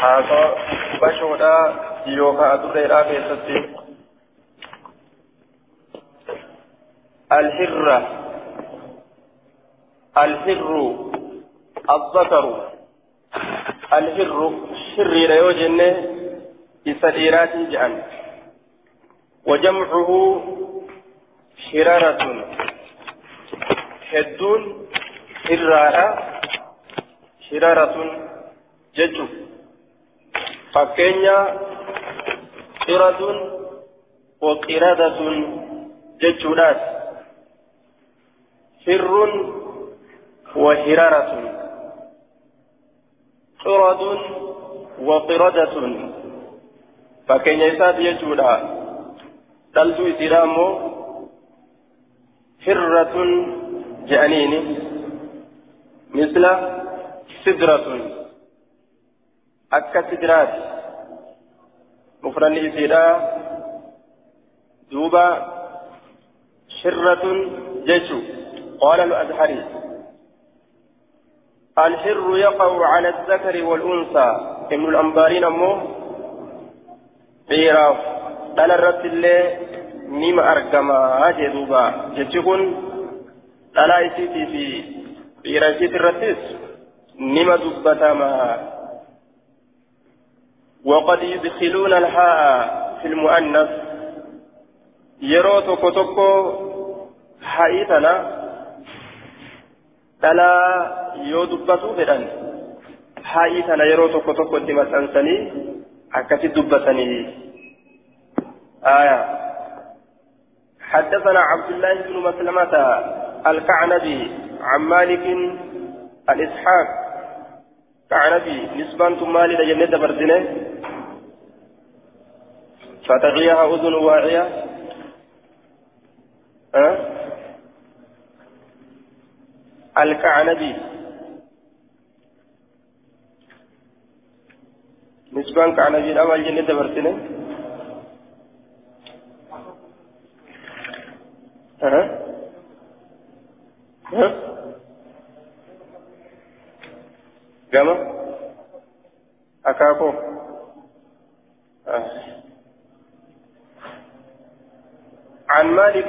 haasoo bashoodhaa yookaan adurreedhaa keessatti. الحرة الحر الذكر الحر شر يوجن بسديرات جأن وجمعه حرارة هدون حرارة حرارة ججو فكينيا قرد وقردة ججولات حر وهرارة قرد وقردة فكينيا إسات ججولا دلتو إسلامو حرة جانين مثل سدرة أكا سدرات مفرن إسيرا دوبا حرة جيشو قال الأزهري الحر يقع على الذكر والأنثى ابن الأنبارين أمه عيراف قال الرد الله نيم أرقما هاجي دوبا جيشكون dhalaa isiitii fi dhiira isiit irrattis? Nima dubbatamaa وقد يدخلون الهاء في المؤنث. يرو توكو توكو حيتنا دلا يو دبتو فدان. حيتنا يرو توكو توكو دمت أنساني أكتي دبتني. آية. حدثنا عبد الله بن مسلمة الكعنبي عن مالك الإسحاق. كعنبي نسبة مالي لجنة بردنة. فتغيها أذن واعية. أه؟ الكعنبي نسبة كعنبي الأول جنة بردنة أه؟ gama akaako عن مالك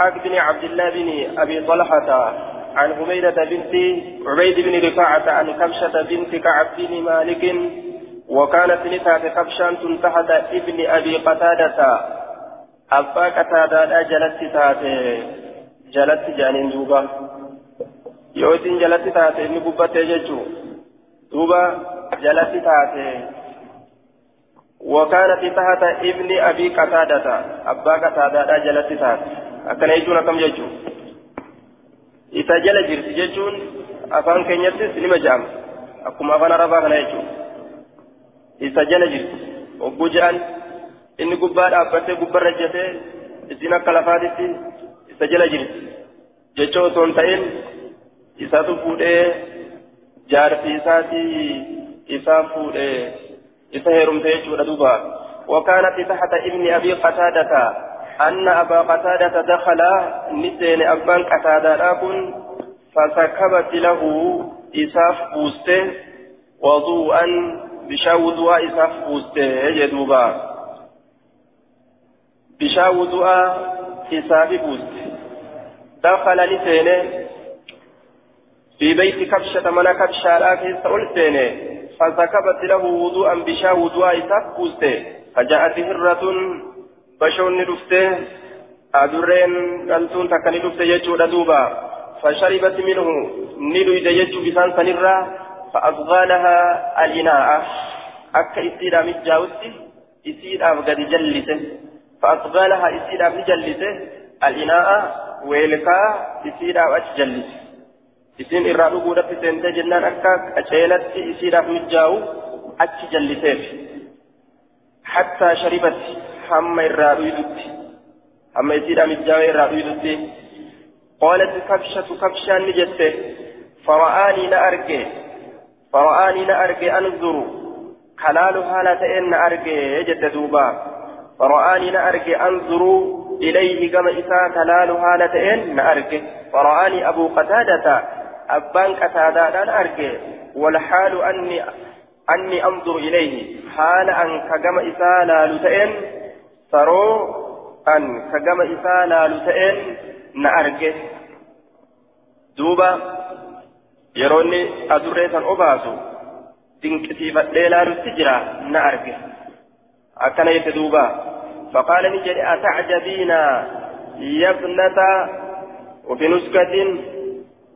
عن إسحاق بن عبد الله بن أبي طلحة عن هميدة بنت عبيد بن رفاعة عن كبشة بنت كعب بن مالك وكانت نتات كبشان تحت ابن أبي قتادة. أبا قتادة جلست تاتي duuba yoo isin jalatti taate inni gubbattee jechuu duuba jalatti taate وكانت تحت ابن أبي قتادة. أبا قتادة جلت تحت أكن يجون كم يجون إذا جل جرس يجون أفان كن يرسس لما جام أكم أفان رفا كن يجون إذا جل جرس وبجان إن قبار أبتة قبار رجته إذن كلفاتي isa jala jirti. Jecha osoo hin ta'in isaatu fuudhee jaarsi isaatii isaa fuudhee isa heerumte jechuudha duuba. وكانت تحت ابن أبي قتادة أن أبا قتادة دخل نسين أبان قتادة أكن فسكبت له إساف بوسته وضوءا بشاوذوا إساف بوسته يدوبا بشاوذوا إساف بوسته. دخل لسينه في بيت كبشة من كبشة لكن سأل سينه فسكبت له وضوءا بشا وضوء إساف فجاءت هرة بشون دفته أدرين قلتون تكني دفته يجو دوبا فشربت منه نيلو إذا يجو بسان سنرة فأبغالها الإناء أكا إسيرا مجاوتي إسيرا قد جلسه فأبغالها إسيرا مجلسه الإناء isiidhaaf achi jallise. Isin irraa dhuguudhaatti seentee jennaan akka qaceelatti isiidhaaf mijaa'u achi jalliseef. Hattaa sharibatti hamma irraa dhuydutti hamma isiidhaaf mijaa'ee irraa dhuydutti قالت كبشة كبشة نجت فرآني نأرجي فرآني نأرجي أنظر حلال حالة إن أرجي جد دوبا فرآني نأرجي أنظر إليه كما إساء تلال حالة إن نأرك فرآني أبو قتادة أبان كتادان أرجع والحال أني أني أنظر إليه حال أن كجم إسالا لتئن صاروا أن كجم إسالا لتئن نأرجع دوبا يروني أدريسا أباسو dinqisiifadhee laalutti jira na arge akkana jette duuba فقال نجري أتعجبين يا ابنة وفي نسكة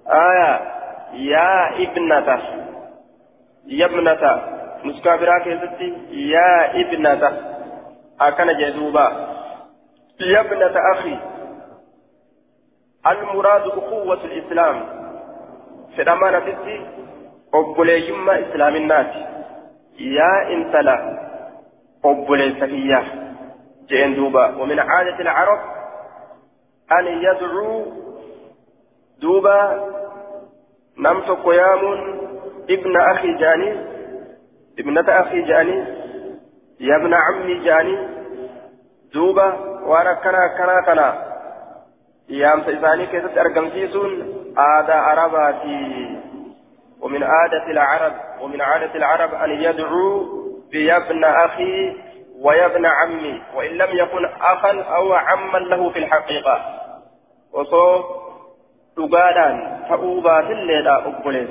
آية يا ابنة يا ابنة نسكة براك يا ابنة أكن جدوبا. يا ابنة أخي المراد أخوة الإسلام. kiyya jeen duuba ومن عادة العرب أن يدعو دوبا. نمت قيام ابن أخي جاني. ابنة أخي جاني. يا ابن عمي جاني دوبا وانا كنا كنا كنا. يام سيساني كيست أرقم سيسون؟ آدا عرباتي. ومن عادة العرب ومن عادة العرب أن يدعوا بيا ابن أخي ويا ابن عمي وإن لم يكن أخا أو عما له في الحقيقة. وصو dhugaadhaan ta'uu baatelleedha obbolees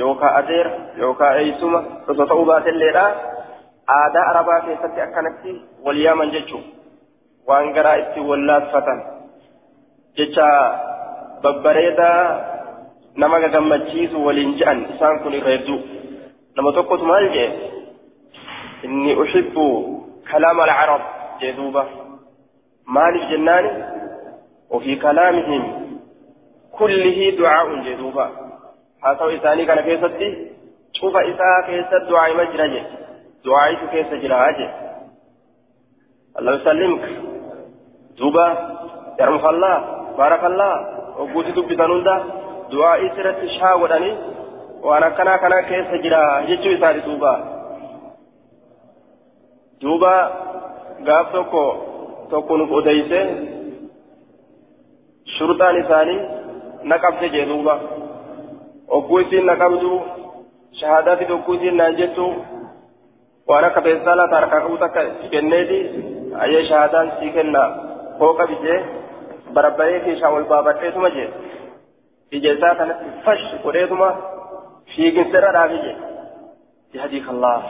yookaan adeer yookaan eeysuma osoo ta'uu baatelleedha aadaa arabaa keessatti akkanatti wal yaaman jechuun waan garaa itti wallaasfatan jecha babbareedaa nama gagammachiisu waliin je'an isaan kun irra hedduu nama tokkotu maal jee inni uxibbu kalaama alcarab jee duuba maaliif jennaani وفي كلامهم كله دعاء جدوبا حاسو إساني كان كيستي شوف إساء كيست دعاء مجرى دعاء كيست جراج الله يسلمك دوبا يرحمك الله بارك الله وقوتي دبي تنوندا du'aa'ii sirratti shaa godhanii waan akkanaa kana keessa jira jechuu isaati duuba duuba gaaf tokko tokko nuuf odeyse shurxaan isaanii na qabde jee duuba ogguu isiin na harkaa qabu takka kenneeti ayyee shahaadaan sii kenna koo qabi jee barabbaree keessaa ol baabadheetuma jee ija isaa kanatti fash godheetuma fiiginsirra dhaabije يهديك الله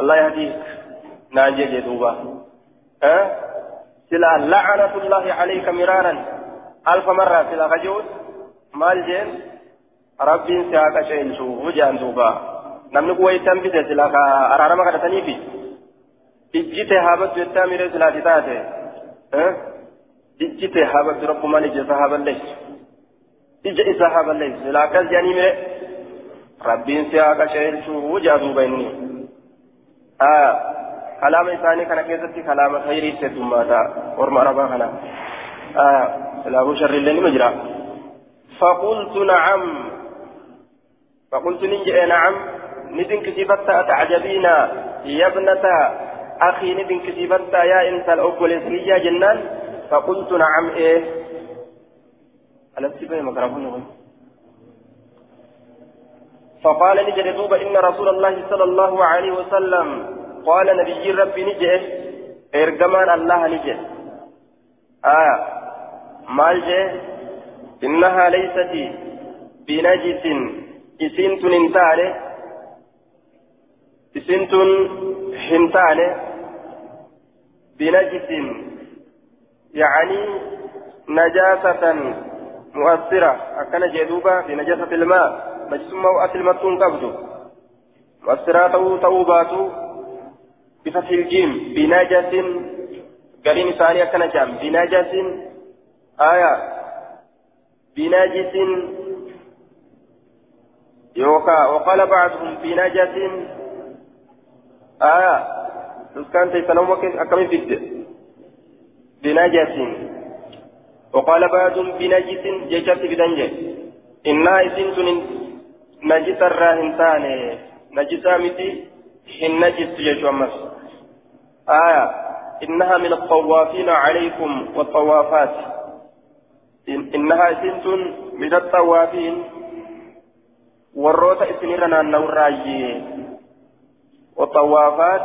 الله يهديك ناجي جدوبا ها سلا لعنة الله عليك مرارا ألف مرة سلا خجوت مال جين ربي سياك شيء وجان دوبا namni kuwa ittaan bite sila ka araarama kadhataniifi ijjite haabatu jettaa miree silaati taate ijjite haabatu rabbumaan ijjesa haaballeessu ija isaa haa balleessu silaa akkas jedhanii mire rabbiin si haa qaceelchuu jaa duuba inni kalaama isaanii kana keessatti kalaama khayrii heddummaata orma arabaa kana silaafuu sharriillee nima jira فقلت نعم فقلت ننجئ نعم ندن كتبت أتعجبين يا ابنة أخي ندن كتبت يا إنت الأول يا جنان. فقلت نعم إيه. ألست بين مكرهون فقال نجد دوب إن رسول الله صلى الله عليه وسلم قال نبي ربي نجد. إرجمان الله نجد. آية مال إنها ليست بنجس. إسنت انتاني إسنت حنتاني بنجس يعني نجاسة مؤثرة أكن جدوبا في نجاسة الماء مجسومة وأصل متون قبض مؤثرة تو توبات بفتح الجيم بنجس قرين ثانية كان جام بنجس آية بنجس يوكا وقال بعضهم بنجس آية كانت يتنوك أكمل في بنجس وقال بعض بنجس جيشت بدنجة إنها إسنت نجس الراهنتان نجسا متي حين نجس جيش أمس آية إنها من الطوافين عليكم والطوافات إن إنها إسنت من الطوافين warroota isinirra naanna'urraayyee waxawaafaat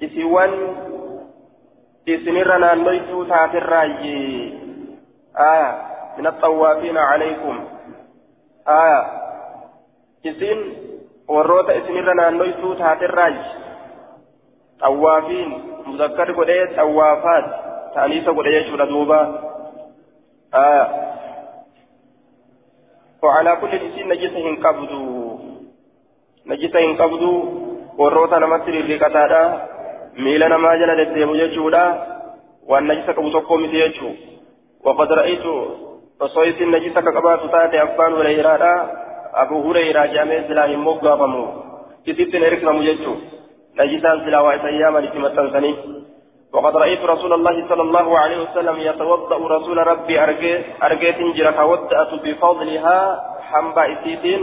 isiwwan isinirra naannoytuu taatirraayyee aya min axawaafiina calaykum aya isin warroota isinirra naannoytuu taatirraayye xawaafiin muzakkar godhee xawaafaat ta'aniisa godhe jechuudha duuba aya وعلى كل إسين نجسة قبضوا نجسة قبضوا وروتا نمثل الرقاتا ميلا نما جل دديم يجودا وأن نجسة قبضوا متي يجو وقد رأيت وصيت النجسة كقبات تاتي أفان هريرة أبو هريرة جامع سلاه موقع فمو كتبت نركنا مججو نجسة سلاه وإسياما لتمتنسني وقد رأيت رسول الله صلى الله عليه وسلم يتوضأ رسول ربي أرجيت جرا كودأت بفضلها حنبا إسيتين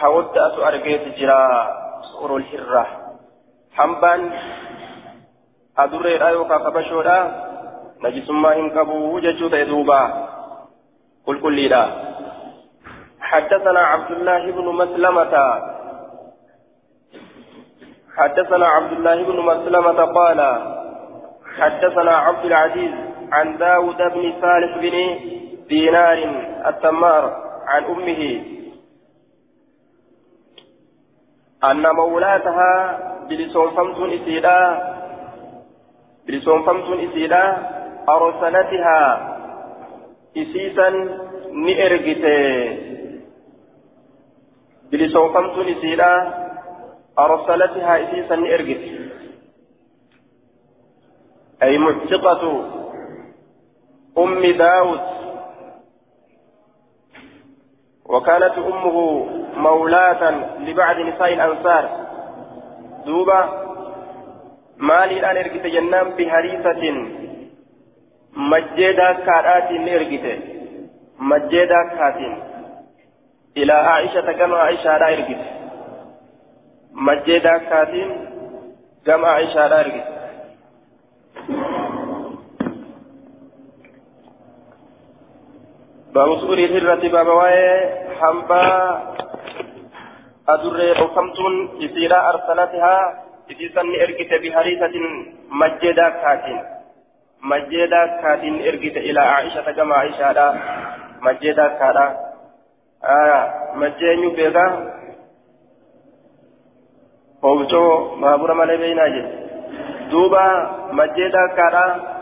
كودأت أرجيت جرا سور الحرة حنبان أدري رأيو كفبشورا نجس ما إنكبو ججو تيدوبا قل كل لا حدثنا عبد الله بن مسلمة حدثنا عبد الله بن مسلمة قال حدثنا عبد العزيز عن داود بن صالح بن دينار التمار عن أمه أن مولاتها بلسون فمتون إسيدا بلسون فمتون إسيدا أرسلتها إسيسا نئرقت بلسون فمتون إسيدا أرسلتها إسيسا نئرقت أي معتقة أم داود وكانت أمه مولاة لبعض نساء الأنصار. دوبا مالي الآن إرقت جنان بهريسة. مجيدا كارات إرقت. مجيدا كات إلى عائشة كما عائشة لا إرقت. مجيدا كات كما عائشة لا إرقت. باب سؤال الهرة باب واي حنبا أدري حكمتون إسيرا أرسلتها إسيسا إرقت بهريسة مجدا كاتين. مجدا كاتين إرقت إلى عائشة كما عائشة مجدا كالا آه مجين يبقى فوجو بابور مالي بيناجي دوبا مجدا كالا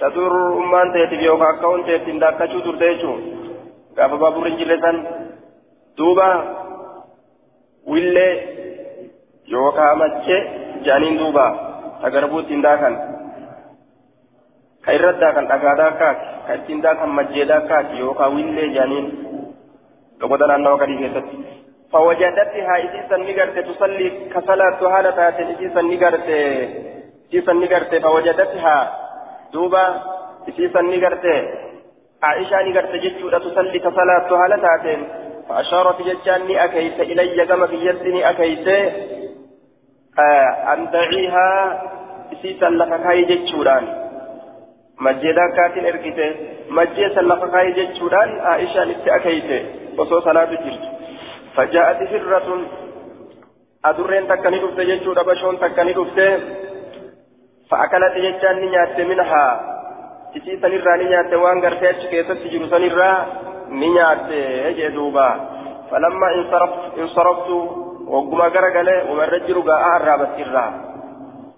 sadur ummaan ta'eetiif yookaan akka waan ta'eef hin daakkachuu turte jechuun gaafa baaburri hin jirre san duuba willee yookaan machee jaaniin duuba tagarbuutti hin daakan ka irratti daakan dhagaadhaa kaati ka ittiin daakan majjeedhaa kaati yookaan willee jaaniin loqota naannawa gadii keessatti. فوجدتها إسيسا نقرت تصلي كصلاة هالة إسيسا نقرت إسيسا نقرت فوجدتها دوبا إسيسا نقرتي عائشة نقرت جتشودة تصلي كصلاة على ساعتين فأشارت جتشاني أكيس إلي كما في يدني أكيس آه أن دعيها إسيسا لفكاي جتشودان مجدا كاتن إركته مجيسا لفكاي جتشودان عائشة نتي أكيس وصو صلاة جرت فجاءت هرة أدرين تكني دفت جتشودة بشون تكني دفت فأكلت جتان نيات منها. تسي سنرى نيات وان غرتيش كيست تجر سنرى نيات يجدوبا فلما انصرفت انصرفت وقما غرغله ومن رجل غا أعرابت إرى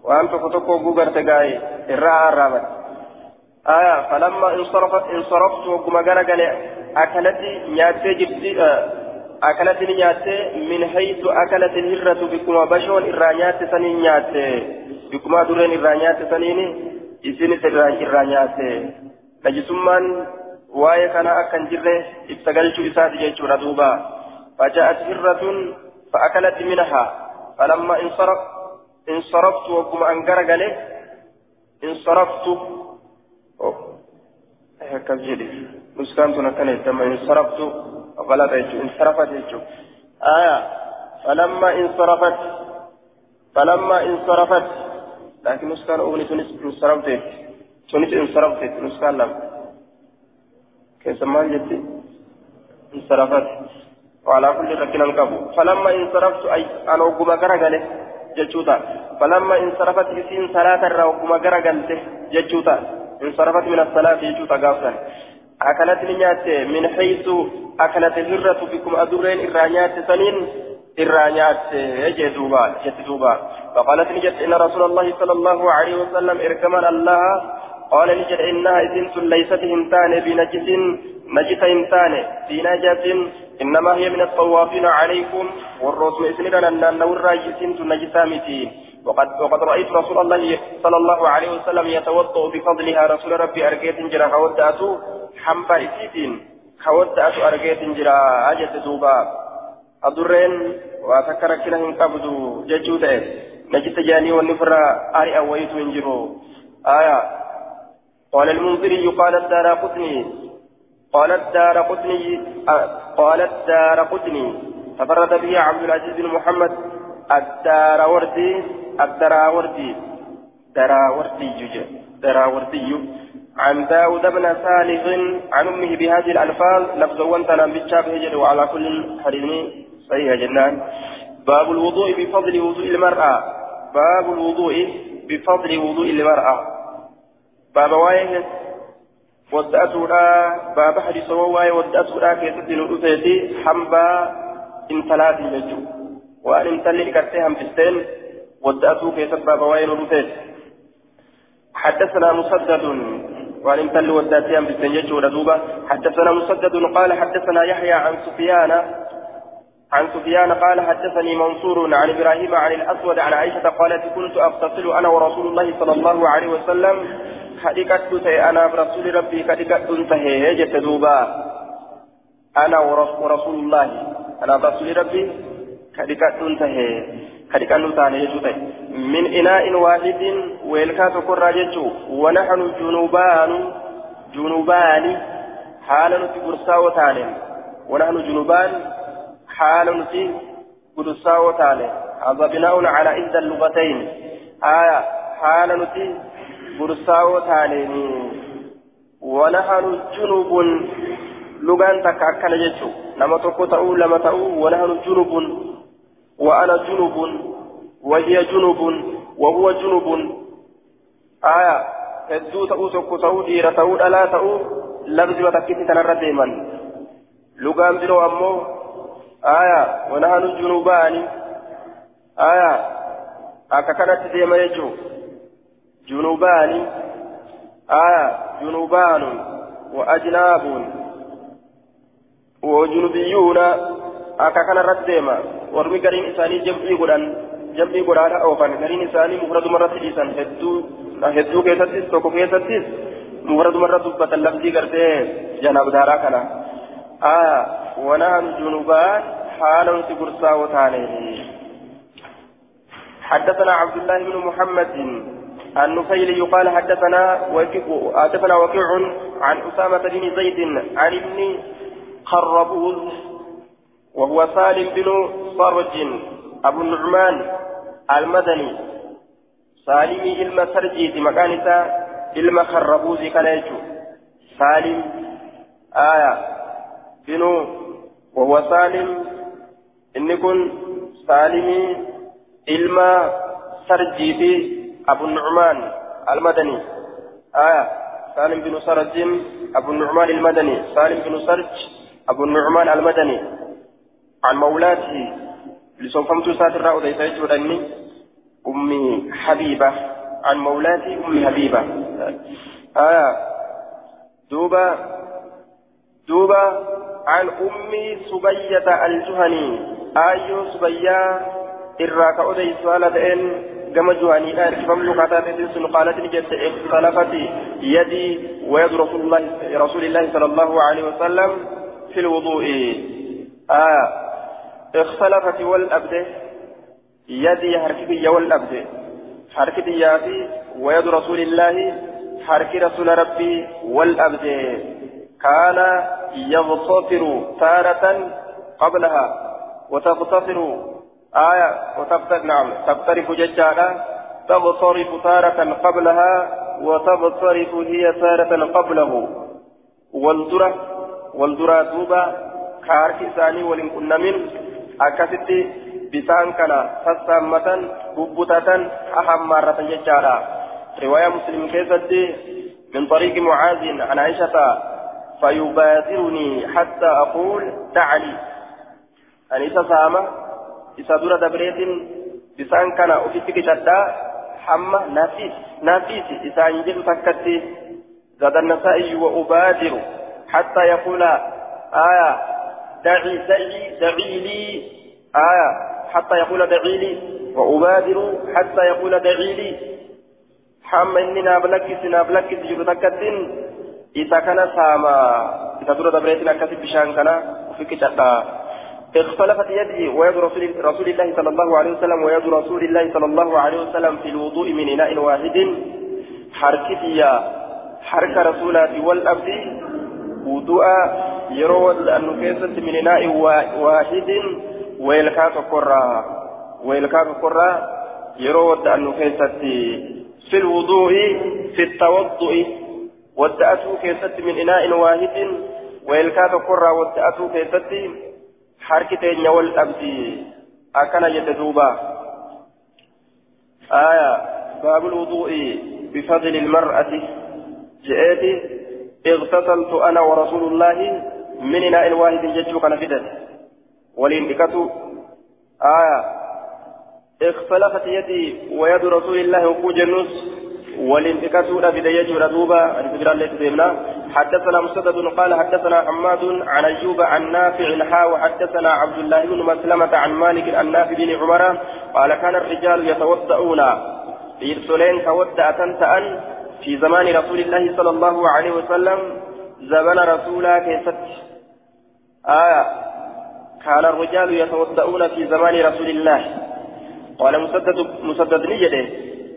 وأن تفتكو غوغرت غاي إرى أعرابت آية فلما انصرفت انصرفت وقما غرغله أكلت نيات جبتي أكلت نيات من حيث أكلت الهرة بكما بشون إرى نيات سنين نيات saniini isinis irraa nyaatte. Najisummaan waa'ee kana akka hin jirre ibsa galchuu isaati jechuudha duuba. فجاءت هرة فأكلت منها فلما انصرف انصرفت وقم أنقر قاله انصرفت هكذا مسكنت نكنت لما انصرفت غلط انصرفت آية فلما انصرفت فلما انصرفت. لكن نسكان أغني تونس انصرفت. تونس انصرفت نسكان لم. كيف ما جدي؟ انصرفت. وعلى كل ركن القبو فلما انصرفت أي أنا وقم غرقله جتشوتا فلما انصرفت إسين صلاة الروقم غرقلته جتشوتا انصرفت من الصلاة جتشوتا قافلا أكلت نيات من حيث أكلت الهرة بكم أدورين إرانيات سنين إرانيات جدوبا جدوبا. فقالت نجت إن رسول الله صلى الله عليه وسلم إركمن الله. قال نجت إنها إذن ليست هنتان بنجس نجس هنتان في نجس. إنما هي من الطوافين عليكم. والرسم إسندا أن نور جسنت نجسامتين وقد وقد رأيت رسول الله صلى الله عليه وسلم يتوضأ بفضلها. رسول ربي أرجيت جرا كودأتو حمبا إسيتين. كودأتو أرجيت جرا أجت دوبا. أدرين وأفكر كلهم قبضوا ججودة نجت جاني والنفرة أري أويت إنجرو آية. قال المنذري قال الدار قطني. قال الدار قطني. قال الدار قطني. تفرد به عبد العزيز بن محمد. الدار وردي. الدراوردي دراوردي يوجد دراوردي عن داود بن صالح عن أمه بهذه الألفاظ لفظ وانتنا بتشاب هجر وعلى كل حريم صحيح جنان باب الوضوء بفضل وضوء المرأة باب الوضوء بفضل وضوء المرأة باب وايه ودأتورا باب حديث وايه ودأتورا كيف تنودفيتي حنبا انتلاتي يجو وأن انتلي كرتهم في السن ودأتوا كيف باب وين حدثنا مسدد وعن امتل وداتيان بالسنجج ودوبة حدثنا مسدد قال حدثنا يحيى عن سفيان عن سفيان قال حدثني منصور عن إبراهيم عن الأسود عن عائشة قالت كنت أغتسل أنا ورسول الله صلى الله عليه وسلم. حديقت أنا برسول ربي كديقت انتهي جت دوبا أنا ورسول الله أنا برسول ربي كديقت انتهي كدكانو تاني يجوتي من إناء واحد ويلكا تقرى جتو ونحن جنوبان جنوبان حالا نتي قرصاو تاني ونحن جنوبان حالا نتي قرصاو تاني هذا بناء على إحدى اللغتين آية حالا نتي قرصاو تاني ونحن جنوب لغان تكاكل جتو لما تأو لما تأو ونحن جنوب وأنا جنب وهي جنب وهو جنب آية ta'uu tokko ta'uu dhiira ta'uu dhalaa ta'uu labsi watakkitti tanarra deeman lugaan biroo ammoo aya wanahanu junubaani aya akka kanatti deema jechuu junubaani aya junubaanun wa ajnaabun wa junubiyyuuna akka kanarratti deema warmi gariin isaanii jam'ii godhan jam'ii godhaadha oofan gariin isaanii mufraduma irratti dhiisan hedduu hedduu keessattis tokko keessattis mufraduma irra dubbatan laftii gartee janabdaaraa kana aa wanaan junubaan حالا سكرسا وتانيه حدثنا عبد الله بن محمد النفيلي يقال حدثنا وكيع عن أسامة بن زيد عن ابن خربوز وهو سالم بن صرج أبو النعمان المدني. سالمي إلما سرجي مكانسا إلما خربوزي كنيجو سالم آية. بن وهو سالم. إن كن سالمي إلما سرجي في أبو النعمان المدني. آية. سالم بن سرج أبو النعمان المدني. سالم بن سرج أبو النعمان المدني. عن مولاته لسوفمت ساتر رأو ودني أمي حبيبة. عن مولاتي أم حبيبة. آية دوبا دوبا عن أمي سبية الجهني. آيو سبية إراك أودي سؤالة إن كما جهني. آية فملو قاتات تنسن قالت نجت اختلفت يدي ويد رسول الله رسول الله صلى الله عليه وسلم في الوضوء. آية اختلفت والأبد يدي حركتي والأبد. حركتي ياتي ويد رسول الله حركة رسول ربي والأبد. كان يغتفر تارة قبلها وتغتفر آية وتغتفر نعم تغترف ججالا تغترف تارة قبلها وتغترف هي تارة قبله. والدرة والدرة دوبا كارك إساني ولن كنا من أكستي بسان كان تسامة ببتة أهم مرة ججارا رواية مسلم كيستي من طريق معاذ عن عائشة فيبادرني حتى أقول دعني أن إذا سامة إذا دور دبريت بسان كان أفتك جدا حمى نافيس نافيس إذا أنجل فكتي زاد النسائي وأبادر حتى يقول آية دعي دعي دعي لي. آية حتى يقول دعي لي. وأبادر حتى يقول دعي لي. حمى إني نابلكس نابلكس جلو تكتين إذا كان ساما إذا دور دبريتنا كتب بشان كان وفيك جدا اختلفت يدي ويد رسول, رسول الله صلى الله عليه وسلم ويد رسول الله صلى الله عليه وسلم في الوضوء من إناء واحد. حركتي حرك رسولات والأبد وضوء يرود أن كيست من إناء واحد ويلكاك قرى ويلكاك قرى يرود أن كيست في الوضوء في التوضؤ والتأتو كيست من إناء واحد ويلكاك قرى والتأتو كيست حركتين والأبد أكن يتدوبا آية باب الوضوء بفضل المرأة جئتي اغتسلت أنا ورسول الله من إناء واحد جدك نفدت ولين آية اختلفت يدي ويد رسول الله وكوج النص ولنتكتون بداية ردوبة الفجر التي تهمنا حدثنا مسدد قال حدثنا حماد عن أيوب عن نافع حا وحدثنا عبد الله بن مسلمة عن مالك عن نافع بن عمر قال كان الرجال يتوضؤون يرسلين تودأ تنتأن في زمان رسول الله صلى الله عليه وسلم زمن رسولا كيست آية. كان الرجال يتوضؤون في زمان رسول الله. قال مسدد مسدد نجده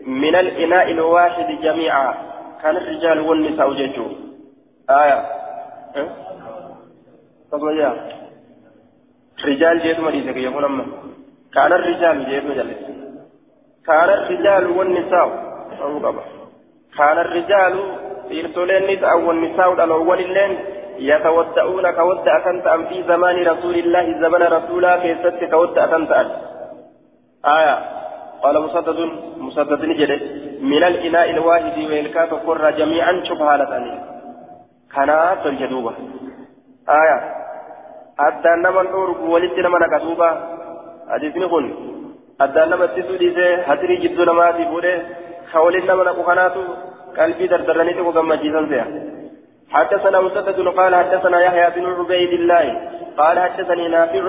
من الإناء الواحد جميعا. كان الرجال والنساء جيجو. آية. أه؟ رجال جيت مريض يقول أما. كان الرجال جيت مجلس كان الرجال والنساء. كان الرجال إرسلين نساء والنساء الأول اللين يتودعون كودع كنت أم في زمان رسول الله زمن رسولا كيست كودع كنت آية. قال مسدد مسدد نجد. من الإناء الواحد ويلكاك قرى جميعا شبهالة أني كان تلجدوبة آية. أدى نما الأورق ولدت نما نكتوبة حديثني قل أدى نما تسودي هتري جدو نما تبوده خولين نما نكوخناتو قلبي دردرني تقو كما جيزان حدثنا مسدد قال حدثنا يحيى بن عبيد الله قال حدثني نافع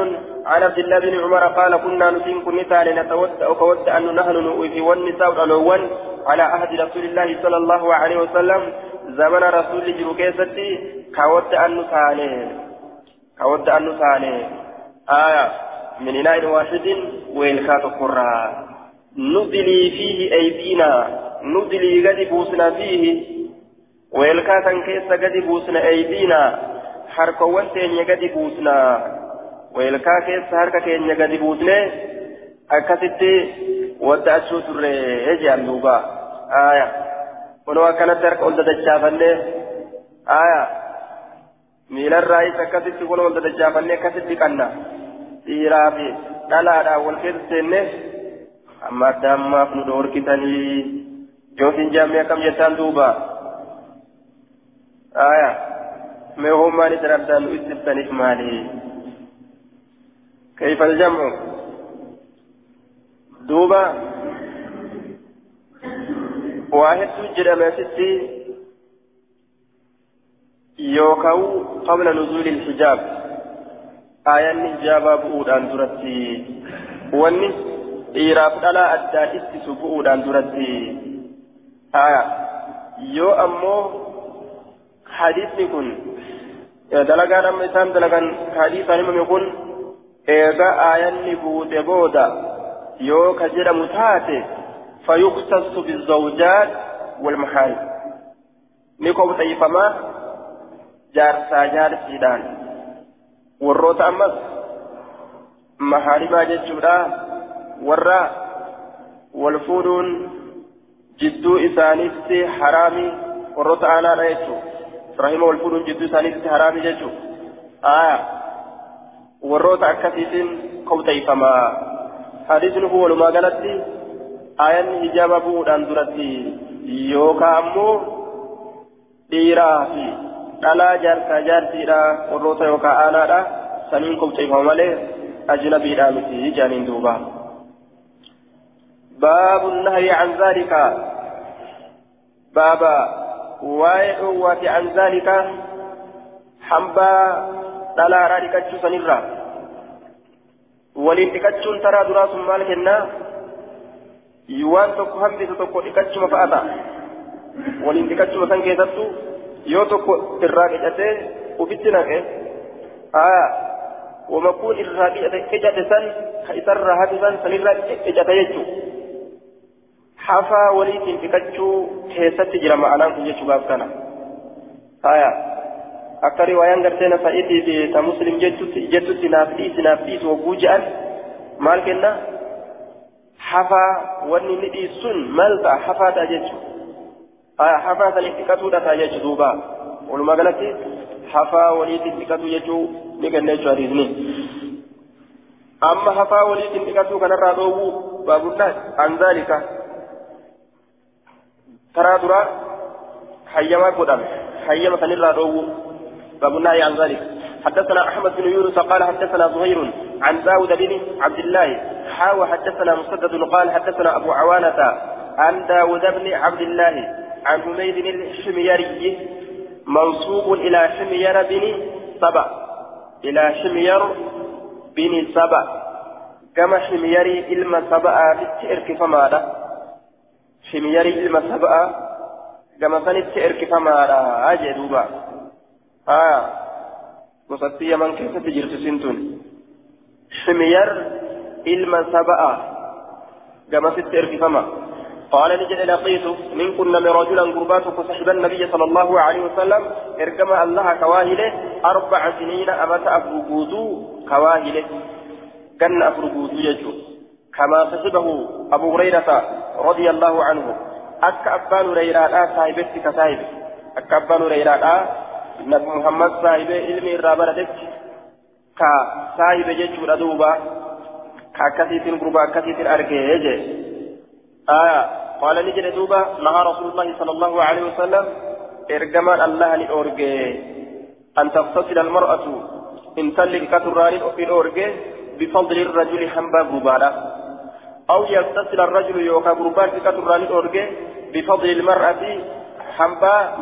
عن عبد الله بن عمر قال كنا نسين كنتا لنتودع كودع أن نحن نؤذي والنساء الأول على عهد رسول الله صلى الله عليه وسلم زمن رسول جروكيستي كودع أن نساني كودع أن نساني آية من إناء واحد ويلكات قرى ندلي فيه أيدينا. ندلي قد بوسنا فيه. ويلكاتا كيس قد بوسنا أيدينا حركوان تيني قد بوسنا ويلكا كيس حركة كيني قد بوسنا أكستي ودأتشو ترى هجي اللوبا آية ونوى كانت ترك أولد دجافني آية ميلا الرئيس أكستي كون أولد دجافني أكستي كنا dhiiraa fi dhalaadhaan wal keessa seenne amma adda ammaaf nu dhoorkitanii yookiin jaammee akkam jettaan duuba? آية. ما هو مالي تردان استفتنف مالي كيف الجمع؟ دوبا واحد سجد ما ستي يوكاو قبل نزول الحجاب. آية الحجاب بؤودان درتي. واني إيراف دلا أدى إستسو بؤودان درتي. آية. يو أمو حديثني كن دلقان أما إسان دلقان حديثا نمم كن إيغا آياني بود بودا. يو كجر متاتي فيختص بالزوجات والمحارم. نيكو طيفما جارسا جارسيدان warroota ammas mahaarimaa jechuudha warra wal fuudhuun jidduu isaaniitti haraami warroota aanaadha jechuudha rahima wal fuudhuun jidduu isaaniitti haraami jechuudha aya warroota akkasiitiin kobxeeyfamaa hadiisni kun walumaa galatti aayanni hijaaba bu'uudhaan duratti yookaan ammoo dhiiraa fi dhalaa jaarsaa jaartiidha warroota yookaan aanaadha saniin kobxeeffama malee ajnabiidhaa miti jaaniin duuba. باب النهي عن ذلك بابا واي عن ذلك حنبا دلا رادكتشو سنرا ولين تكتشون ترى دراس مالك النا يوان تكو همبي تكو تكتشو مفاتا. ولين تكتشو مسان كيستو يو تكو تراك جاتي وفتنك آه. ومكون الرابي اجت سن خيسر رهب سن سنرا اجت يجو. حفا ولين تكتشو كيست جرى معناه يجو باب كان آه muslim jettutti jettutti naaf dhiisi naaf dhiisi wagguu je'an maal kenna hafaa wanni inni dhiisun maal ta'a hafaadha jechuudha hafaa san xiqqatuudha ta'a jechuudha duuba walumaa galatti hafaa waliitiin xiqqatu jechuu ni kenna jechuudha hadiisni amma hafaa waliitiin xiqqatu kanarraa dhoowwuu baabullaan anzaalika taraa duraa hayyamaa godhame. Hayyama sanirraa dhoowwuu باب النهي عن ذلك حدثنا احمد بن يونس قال حدثنا زهير عن داود بن عبد الله حاوى حدثنا مسدد قال حدثنا ابو عوانه عن داود بن عبد الله عن حميد الحميري منصوب إلى حمير بن سبع إلى حمير بن سبع كما حميري علم سبع بالتئرك فماذا حميري علم سبع كما سنت إرك فماذا أجدوبا آه وصدتي يمن كيف تجرت سنتون حمير إلما سبأ كما ست فما قال نجد لقيت من كنا من رجلا قربات فصحب النبي صلى الله عليه وسلم ارجم الله كواهله أربع سنين أمت أفرقوتو كواهله كان أفرقوتو يجو كما صحبه أبو هريرة رضي الله عنه أك أبان هريرة صاحبتك كصاحب أك أبان saahibee ilmi irraa baratetti ka saahibe jechuudha duuba ka akkasiitiin gurba akkasiitiin argee jee aya qaala ni jedhe duuba nahaa rasuulullahi sala allahu alaihi wasalam ergamaan allaha ni dhoorge an taqtasila almar'atu intalli katurraa ni dhoorge bifadli irrajuli hambaa gurbaadha أو يغتسل الرجل يوكا غربان في كتر بفضل المرأة حنبا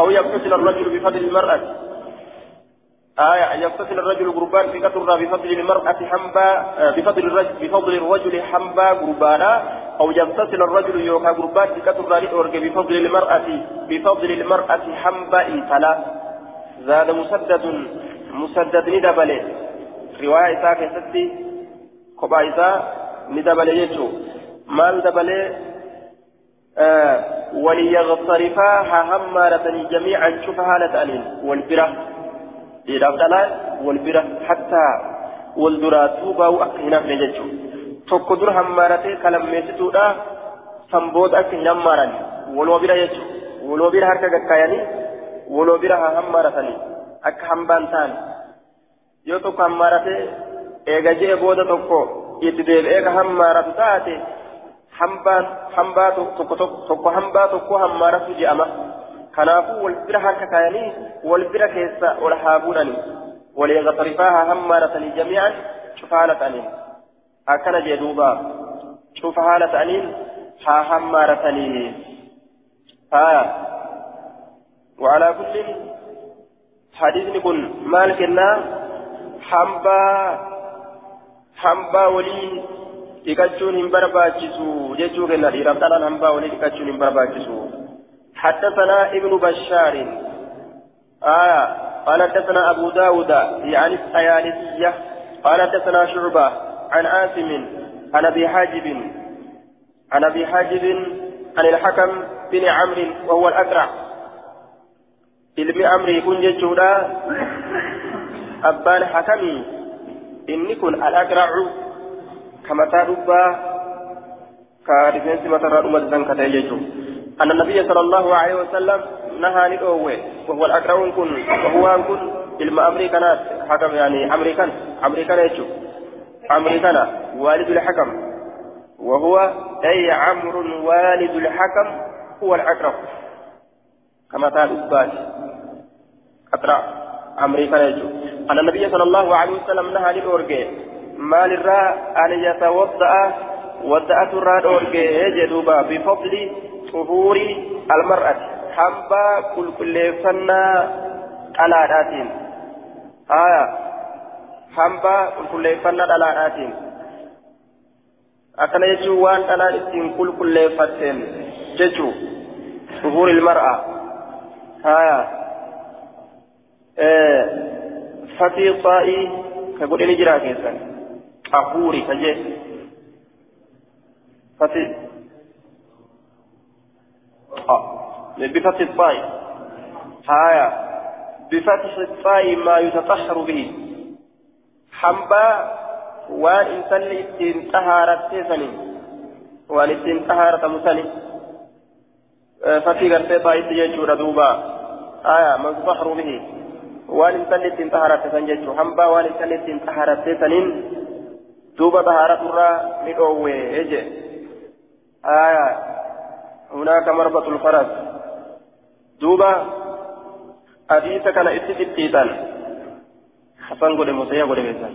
أو يغتسل الرجل بفضل المرأة. آية يغتسل الرجل قربان في كتر بفضل المرأة حنبا بفضل الرجل بفضل الرجل حنبا قربانا أو يغتسل الرجل يوكا قربان في كتر بفضل المرأة بفضل المرأة حنبا إنسلا زاد مسدد مسدد ندبل رواية إساء كوبا إساء ندبل يجو مال دبل آه وليغترفا همارة جميعا شوف هالة أنين والبرة إلى أبدالان والبرة حتى والدراتو باو أكهنا في نججو tokko dur hammaarate kalammeessituudha sanboota akka hin hammaaran waloo bira jechuun waloo bira harka gakkaayanii waloo bira haa hammaaratanii akka hambaan ta'an yoo tokko hammaarate eega je'e booda tokko itti deebi'ee ka hammaaratu taate hambaa tokko hambaa tokko hammaaratu je'ama kanaafuu wal bira harka kaayanii wal bira keessa ol haa buudhanii walii qaxarifaa haa hammaaratanii jamii'an cufa haala ta'aniin akkana jee duuba cufa haala ta'aniin haa hammaaratanii haa وعلى كل حديث كن مال كنا حنبا حنبا ولي dhiqachuun hin barbaachisu jechuu kenna. Dhiiraaf dhalaan hambaa walii dhiqachuun hin barbaachisu. حدثنا ابن بشار آية قال حدثنا أبو داود يعني الطيالسية قال حدثنا شعبة عن عاصم عن أبي حاجب عن أبي حاجب عن الحكم بن عمرو وهو الأقرع علم أمري كن ججودا أبان حكمي كن الأقرع كمتا دبا كارفنس متى رأمة زنكة يجو أن النبي صلى الله عليه وسلم نهى ندوه وهو الأقرون كن وهو كن yani amrii kana amrii kana jechuun amrii kana waalidu lxakam وهو أي عمرو والد الحكم هو الأقرب كما قال أباد أقرأ أمريكا يجو أن النبي صلى الله عليه وسلم نهى للأورجي ما للراء أن يتوضأ ودأت الراد أورجي يجدوبا بفضل طهور المرأة. حنبا كل كل فنا على راتين آية. حنبا كل كل فنا على راتين akkana jechuun waan dhalaan ittiin qulqulleeffatteen jechuu dhuhuuri ilmar'a haya fatii xaa'ii ka godhe ni jira keessan qahuuri ka jee fatii بفتح الطاء هايا بفتح الطاء ما يتطهر به waan intalli ittiin xahaarattee saniin waan ittiin xahaaratamu sani fakkii gartee baa'itti jechuudha duuba aya man tutahharu bihi waan intalli ittiin xahaaratte san jechuu hambaa waan intalli ittiin xahaarattee saniin duuba xahaaraturraa ni dhoowwee je aya hunaaka marbatul faras duuba hadiisa kana itti xixxiitan hasan godhe musayya godhe beesan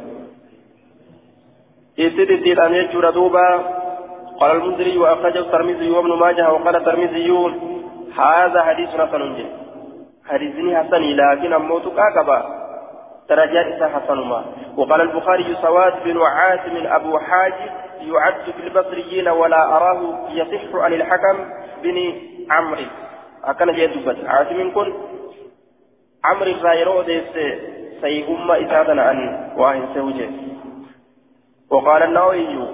إتدي أن يجور دوبا قال المنذري وأخرجه الترمذي وابن ماجه وقال الترمذي هذا حديث حسن جي حديثني حسن لكن أموتك أكبا درجات حسن ما وقال البخاري سواد بن عاصم أبو حاجب يعد في البصريين ولا أراه يصح عن الحكم بن عمرو أكن جيد بس عاصم كن عمرو الرايرو ديس سيهم إسادنا عن واهن سوجه وقال النووي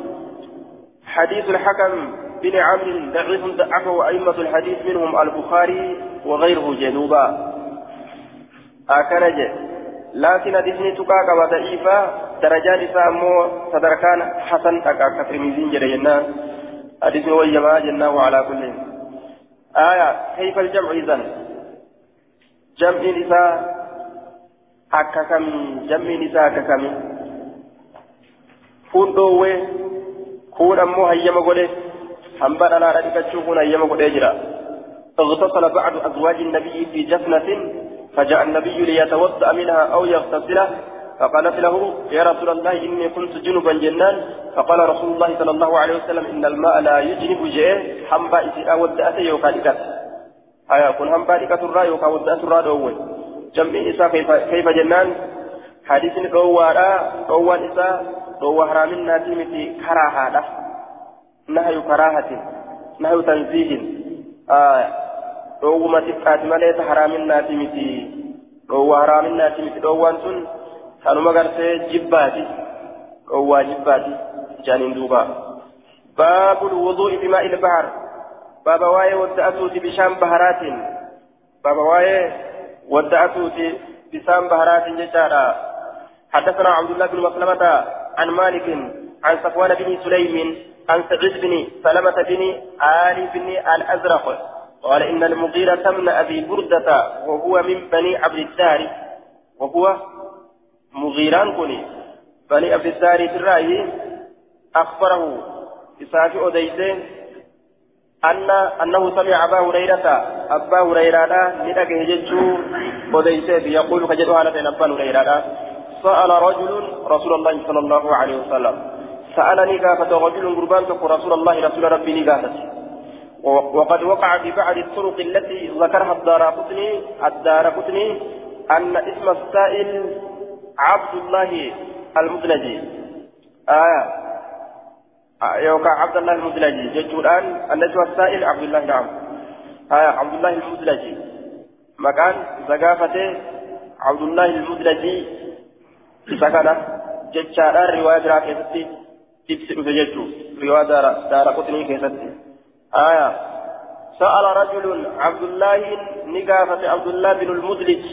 حديث الحكم بن عمرو ضعيف ضعفه أئمة الحديث منهم البخاري وغيره جنوبا. أكنج لكن حديثني تكاكا ضعيفة درجات سامو صدركان حسن أكاكا ترمذين جرينا حديث الجماعة جنة وعلى كل آية. كيف الجمع إذن؟ جمع نساء أكاكم جمع نساء أكاكم kun dhoowwee kun ammoo hayyama godhe hamba dhalaadha dhiqachuu kun hayyama godhee jira اغتسل بعض أزواج النبي في جفنة فجاء النبي ليتوضأ منها أو يغتسله فقالت له يا رسول الله إني كنت جنبا جنان. فقال رسول الله صلى الله عليه وسلم إن الماء لا يجنب جيه حنبا إذا ودأت يوكا لكت أيا كن حنبا لكت الرا يوكا ودأت الرا دوي جمع إسا كيف, جنان؟ حديث روارا روان إسا روى حرام ناتي متي كراهة نهي كراهة نهي تنزيه. آه روى ما تفات مليت حرام ناتي متي روى حرام ناتي متي روان سن كانوا مغرسي جباتي روى جباتي جانين دوبا باب الوضوء بماء البحر. باب واي ودأتوتي بشام بهرات باب واي ودأتوتي بسام بهرات ججارا حدثنا عبد الله بن مسلمة عن مالك عن صفوان بن سليم عن سعيد بن سلمة بن آل بن الأزرق. قال إن المغيرة من أبي بردة وهو من بني عبد الدار وهو مغيران كني بني عبد الدار في الرأي أخبره إسافي أديسين أن أنه سمع أبا هريرة أبا هريرة ندق هججو أديسين يقول كجدها لدينا أبا هريرة سأل رجل رسول الله صلى الله عليه وسلم سألني قافة رجل قربان رسول الله رسول ربي قافة وقد وقع في بعض الطرق التي ذكرها الدار قطني الدار قطني أن اسم السائل عبد الله المدلجي. آية يوقع عبد الله المدلجي. جدت الآن أن اسم السائل عبد الله نعم. آية عبد الله المدلجي. مكان زقافته عبد الله المدلجي. سكنة جدت رواية برا تبسل فجدت رواية دار, دار قطني كيستي آية سأل رجل عبد الله نقافة عبد الله بن المدلج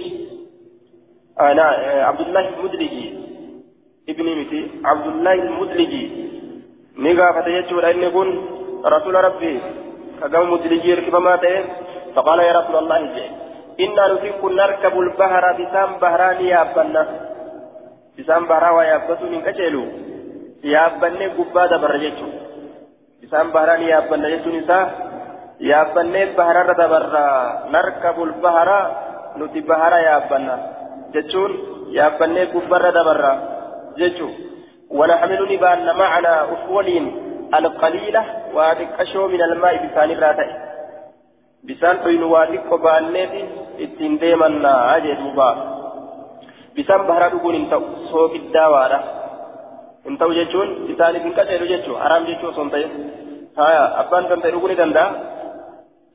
آه لا عبد الله المدلجي ابن متي عبد الله المدلجي نقافة يجب أن يكون رسول ربي كقوم مدلجي ركب ماته فقال يا رسول الله جي إنا نفك نركب البحر بسام بهران يابنا بسام بهرا ويابتو من كجلو يابني قبادة برجتو بسام بهران يابنا جتو نساء يابني بهرا دبرا نركب البحر نتي بهرا يابنا جتون يابني قبادة دبرا جتو ونحمل نبان معنا أفولين القليلة واتكشو من الماء بسان الراتئ بسان حين واتك وبالنيتي ittiin deemannaa jee duuba bisaan baharaa dhuguun hin ta'u soogiddaa hin ta'u jechuun isaaniif hin qaceelu jechuun haraam jechuu osoo hin ta'in haya abbaan kan ta'e dhuguu ni danda'a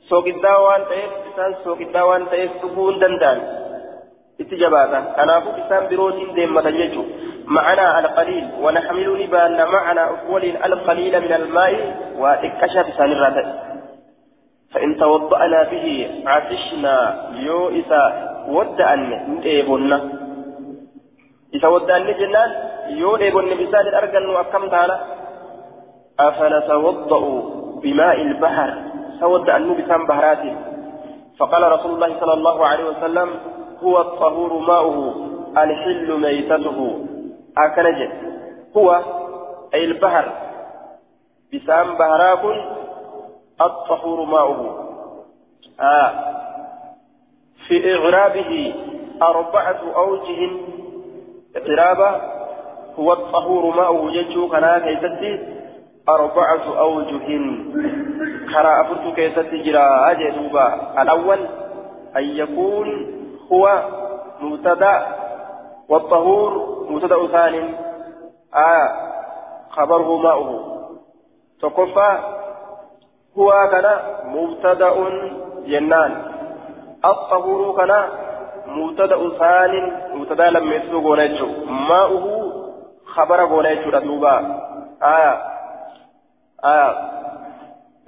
soogiddaa waan ta'eef bisaan soogiddaa waan ta'eef dhuguu hin danda'an itti jabaata kanaafuu bisaan birootiin deemmatan jechuun معنا القليل ونحمل نبان معنا أول القليل من الماء وإكشف بسان الراتب فإن توضأنا به عطشنا يو إذا ودأن نديبنا إذا ودأن جنان يو ديبن بسال الأرقل أكم تعالى أفنتوضأ بماء البحر سودأن بسان بهرات فقال رسول الله صلى الله عليه وسلم هو الطهور ماؤه الحل ميتته أكنجت هو أي البحر بسان بهراكن الطهور ماؤه آه في إغرابه أربعة أوجه إغرابة هو الطهور ماؤه ججو كنا كيستي أربعة أوجه. كرا أفرت كيستي جرا أجدوبا الأول أن يكون هو مبتدأ والطهور مبتدأ ثاني. آه خبره ماؤه. تكفى هو كان مبتدأ جنان. الطهور كان مبتدأ ثان مبتدأ لم يسلو غونيتشو ماؤه خبر غونيتشو ردوبا آية آية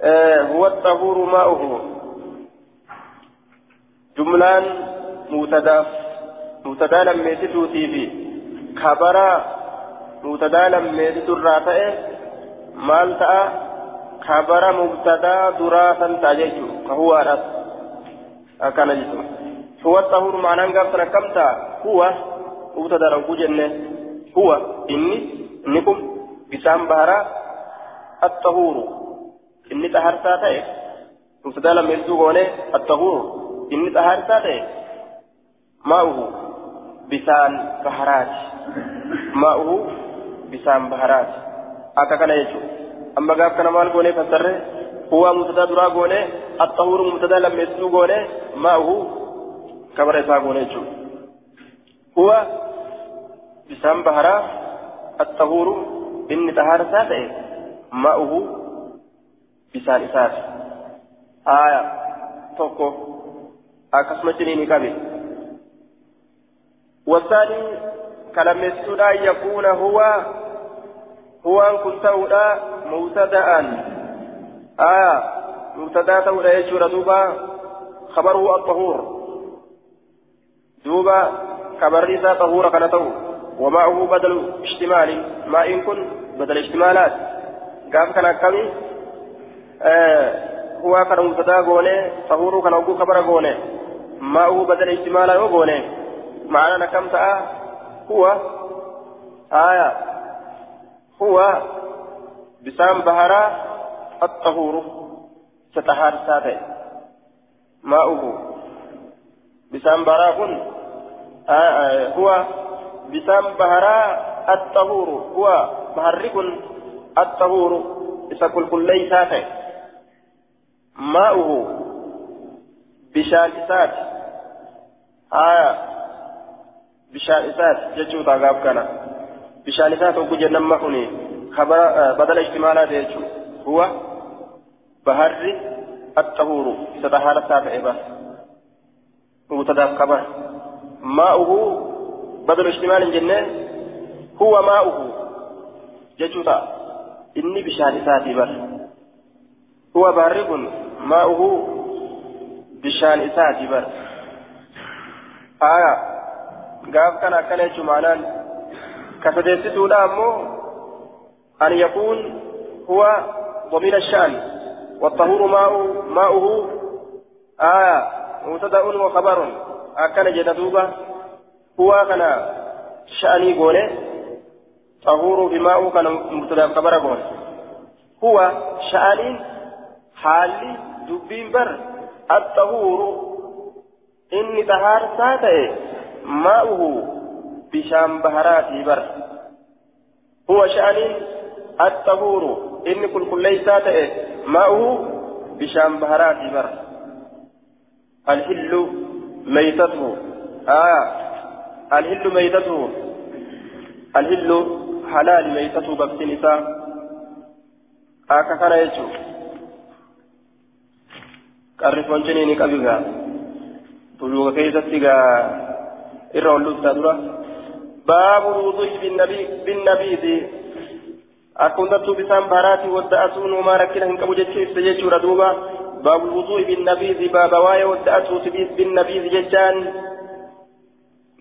آه. هو الطهور ماؤه. جملان مبتدأ مبتدأ لم يسلو تيفي خبر مبتدأ لم يسلو الراتئ مال تأ خبر مبتدا دراسا تأجيجو. فهو أرس أكان جسم هو الطهور معنى قبل كمتا هو مبتدا رنكو جنة هو إني إنكم بسام بهرا الطهور إني تهرتا تاي مبتدا لم يسوغ الطهور إني تهرتا تاي ماؤه بسان بهرات ماؤه بسان بهرات أكا يجو أما كان مال قوني فسره هو مبتدا درا قوني الطهور مبتدا لم يسلو قوني ما هو كبر إسا قوني هو بسام بهرا الطهور إن طهار ساتي ما هو بسان إساس آية توكو أكسمة جنيني كبير والثاني كلام أن يكون هو هو أن كنت مبتدأ آية مبتدأ تولى يجور دوبا خبره الطهور دوبا خبر إذا طهور كان تو ومعه بدل اشتمال. ما إن كن بدل اشتمالات. قام كان كمي آه هو كان مبتدأ غوني طهور كان أبو خبر غوني. معه بدل اشتمال غوني. معنى كم تأ؟ هو آية. هو بسام بهرا الطهور. ستهار ساتي ماؤه بسام بهرا كن. آه آه هو بسام بهرا الطهور. هو بهر كن الطهور. إذا كل كل ساتي ماؤه بشان إسات. آه بشان إسات. جتشو تاغاب كان. بشان إسات وكجن نمكني خبر بدل اجتمالات يجو هو بهر الطهور. ستحال سابع بس مبتدا خبر ماؤه بدل اجتمال الجنة هو ماؤه. ججوتا إني بشان ساتي بس هو بارق ماؤه بشان إساتي بس آية. قاف كان أكل معنان كسديستو أمو أن يكون هو ضمير الشأن. والطهور ماء ماؤه. آه مبتدأ وخبر أكن جدوبة هو كان شأني قوله طهور بماء كان مبتدأ خبر قوله هو شأني حالي دبين بر الطهور إني طهار ساتئ ماؤه بشام بهراتي بر هو شأني الطهور إني كل كل ليس ماؤه بشام بهراتي بر الحل ميتته آه الحل ميتته الحل حلال ميتته آكا كان يجو qabigaa buluuga keessatti gaa irra ol dhuftaa dura baabu wudu'i binnabiidi akka hundattuu bisaan baaraatii wadda'atuun homaa rakkina hin qabu jechuu ibsa jechuudha duuba باب الوضوء بالنبيذ باب واي ودأته بالنبيذ ججان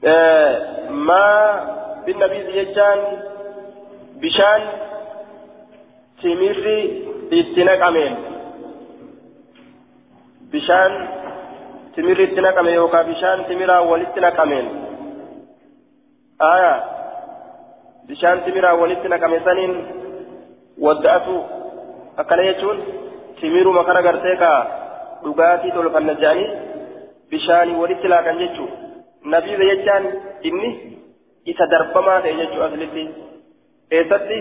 آه ما بالنبيذ ججان بشان تمري اتناك أمين. بشان تمري اتناك أمين. وكا بشان تمرا ولتناك أمين. آية. بشان تمرا ولتناك أمين. سنين ودأته أكل يجون timiru makana gartee ka dhugaatii tolfanna jedhanii bishaanii walitti laakan jechuun nabiiza jechaan inni isa darbamaa ta'e jechuun aslitti eessatti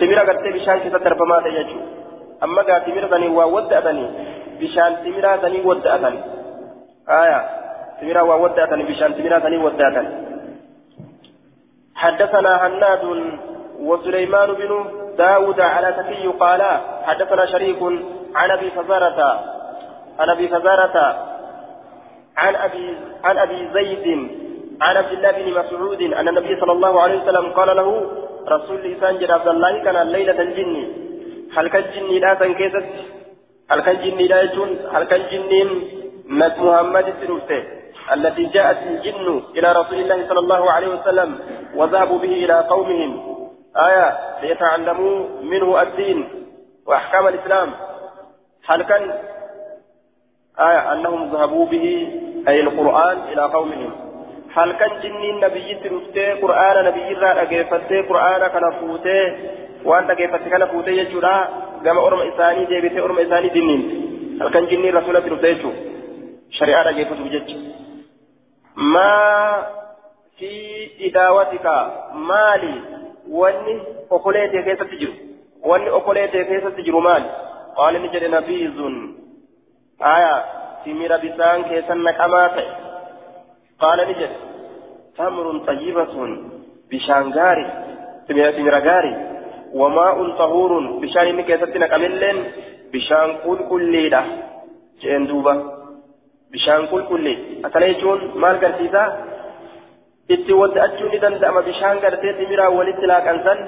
timira gartee bishaan keessa darbamaa ta'e jechuun amma gaa timira sanii waa wadda'atanii bishaan timiraa sanii wadda'atan aayaa timiraa waa wadda'atanii bishaan timiraa sanii wadda'atan حدثنا هناد وسليمان بن داود على تكي قال حدثنا شريك عن أبي فزارة عن أبي فزارة عن أبي عن أبي زيد عن عبد الله بن مسعود أن النبي صلى الله عليه وسلم قال له رسول الله عبد الله كان ليلة الجن هل كان جني لا تنكست هل كان جني لا يجون؟ هل كان جنين محمد سنوته التي جاءت الجن إلى رسول الله صلى الله عليه وسلم وذهبوا به إلى قومهم. آية ليتعلموا منه الدين وأحكام الإسلام. هل كان آية أنهم ذهبوا به أي القرآن إلى قومهم؟ هل كان جني النبي ترفتي قرآن نبي را أجيفتي قرآن كان فوتي؟ وأنت أجيفتي كان فوتي يجرا كما أرم إساني جيبتي أرم إساني دينين هل كان جني رسول ترفتي شريعة أجيفتي بجج. ما في إداوتك مالي wanni okoleetee keessatti jiru wanni okoleetee keessatti jiru maali qaala ni jedhe nabiizun aya simira bisaan keessan naqamaa ta'e qaala ni jedhe tamrun xayyibatun bishaan gaari simira gaari wamaa'un xahuurun bishaan inni keessatti naqamilleen bishaan qulqulliidha jeen duuba bishaan qulqullii akkana jechuun maal garsiisaa itti wadda'achuun ni danda'ama. Bishaan gartee dhimiraa walitti laaqansan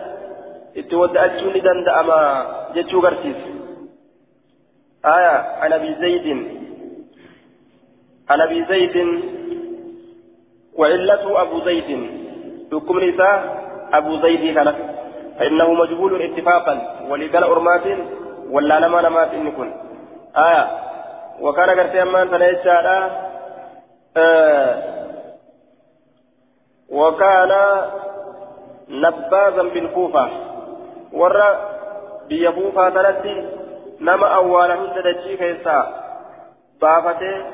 itti wadda'achuun ni danda'ama jechuu garsiisa آية عن أبي زيد عن أبي زيد وعلته أبو زيد حكم نساء أبو زيد كان فإنه مجهول اتفاقا ولقال أرمات ولا لما نمات إنكن آية وكان قرتي أمان تنيجا آه وكان نباذا بالكوفة. ورى بيكوفة ثلاثة نما أولا هنددتشي كيسا بافتة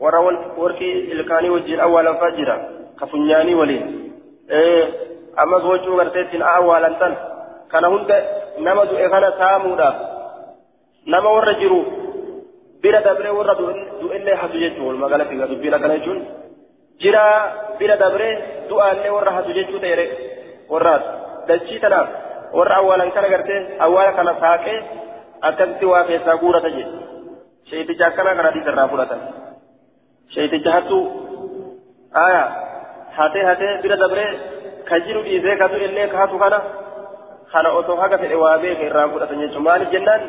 ورى وركي إلكاني وجين أولا فجرا كفنياني ولين إيه أما زوجو غرتيتين أولا تن. كان هند نما دو إغانا سامودا. نما ورى جرو. بلا دبري ورى دو إلي مغالا في غدو بلا كان يجون جرا بلا ta'e warraas dachii tanaaf warra awwaalan kana gartee awwaala kana saaqee akkasitti waa keessaa guurata jedhe sheeticha akkana kana hadiisa irraa fudhatan sheeticha hattuu aya hatee hatee bira dabree ka jiru dhiisee ka du'ellee ka hatu kana kana osoo haga fedhe waa beeka irraa fudhatan jechuun maaliif jennaan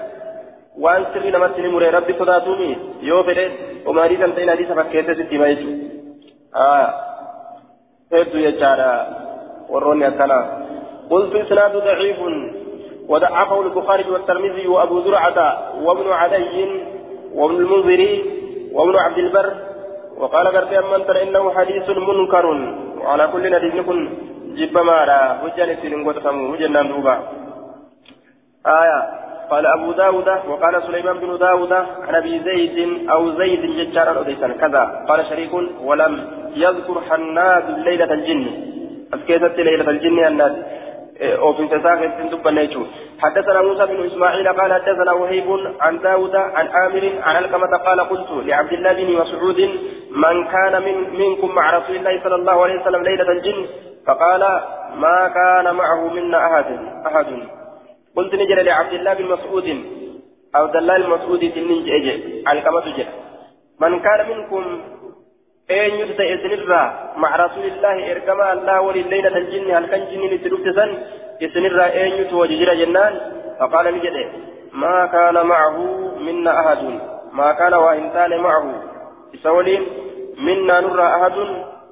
waan sirrii namatti ni muree rabbi sodaatuumi yoo fedhe omaarii kan ta'in hadiisa fakkeessee sitti hima jechuudha. هيدو يجارا وروني أكنا قلت إسناد ضعيف. وضعفه البخاري والترمذي وأبو زرعة وابن علي وابن المنذري وابن عبد البر. وقال قرتي أمن ترى إنه حديث منكر. وعلى كل حديث يكون جب مارا. وجل سنين قد وجنان دوبا. آية. قال أبو داود وقال سليمان بن داود عن أبي زيد أو زيد أديسا كذا. قال شريك ولم يذكر حناد ليلة الجن. أسكيتت ليلة الجن الناس أو في تساقط دبا حدثنا موسى بن إسماعيل قال حدثنا وهيب عن داود عن آمر عن ألقمة قال قلت لعبد الله بن مسعود من كان من منكم مع رسول الله صلى الله عليه وسلم ليلة الجن؟ فقال ما كان معه منا أحد أحد. قلت نجري لعبد الله بن مسعود عبد الله المسعود تنين جيجي ألقمة جل من كان منكم أين يبدأ إسنرا مع رسول الله إركما الله ولليلة الجن هل كان جن لتلوكتسن إسنرا أين يتوججر جنان فقال نجد ما كان معه منا أحد ما كان وإنسان معه إسولين منا نرى أحد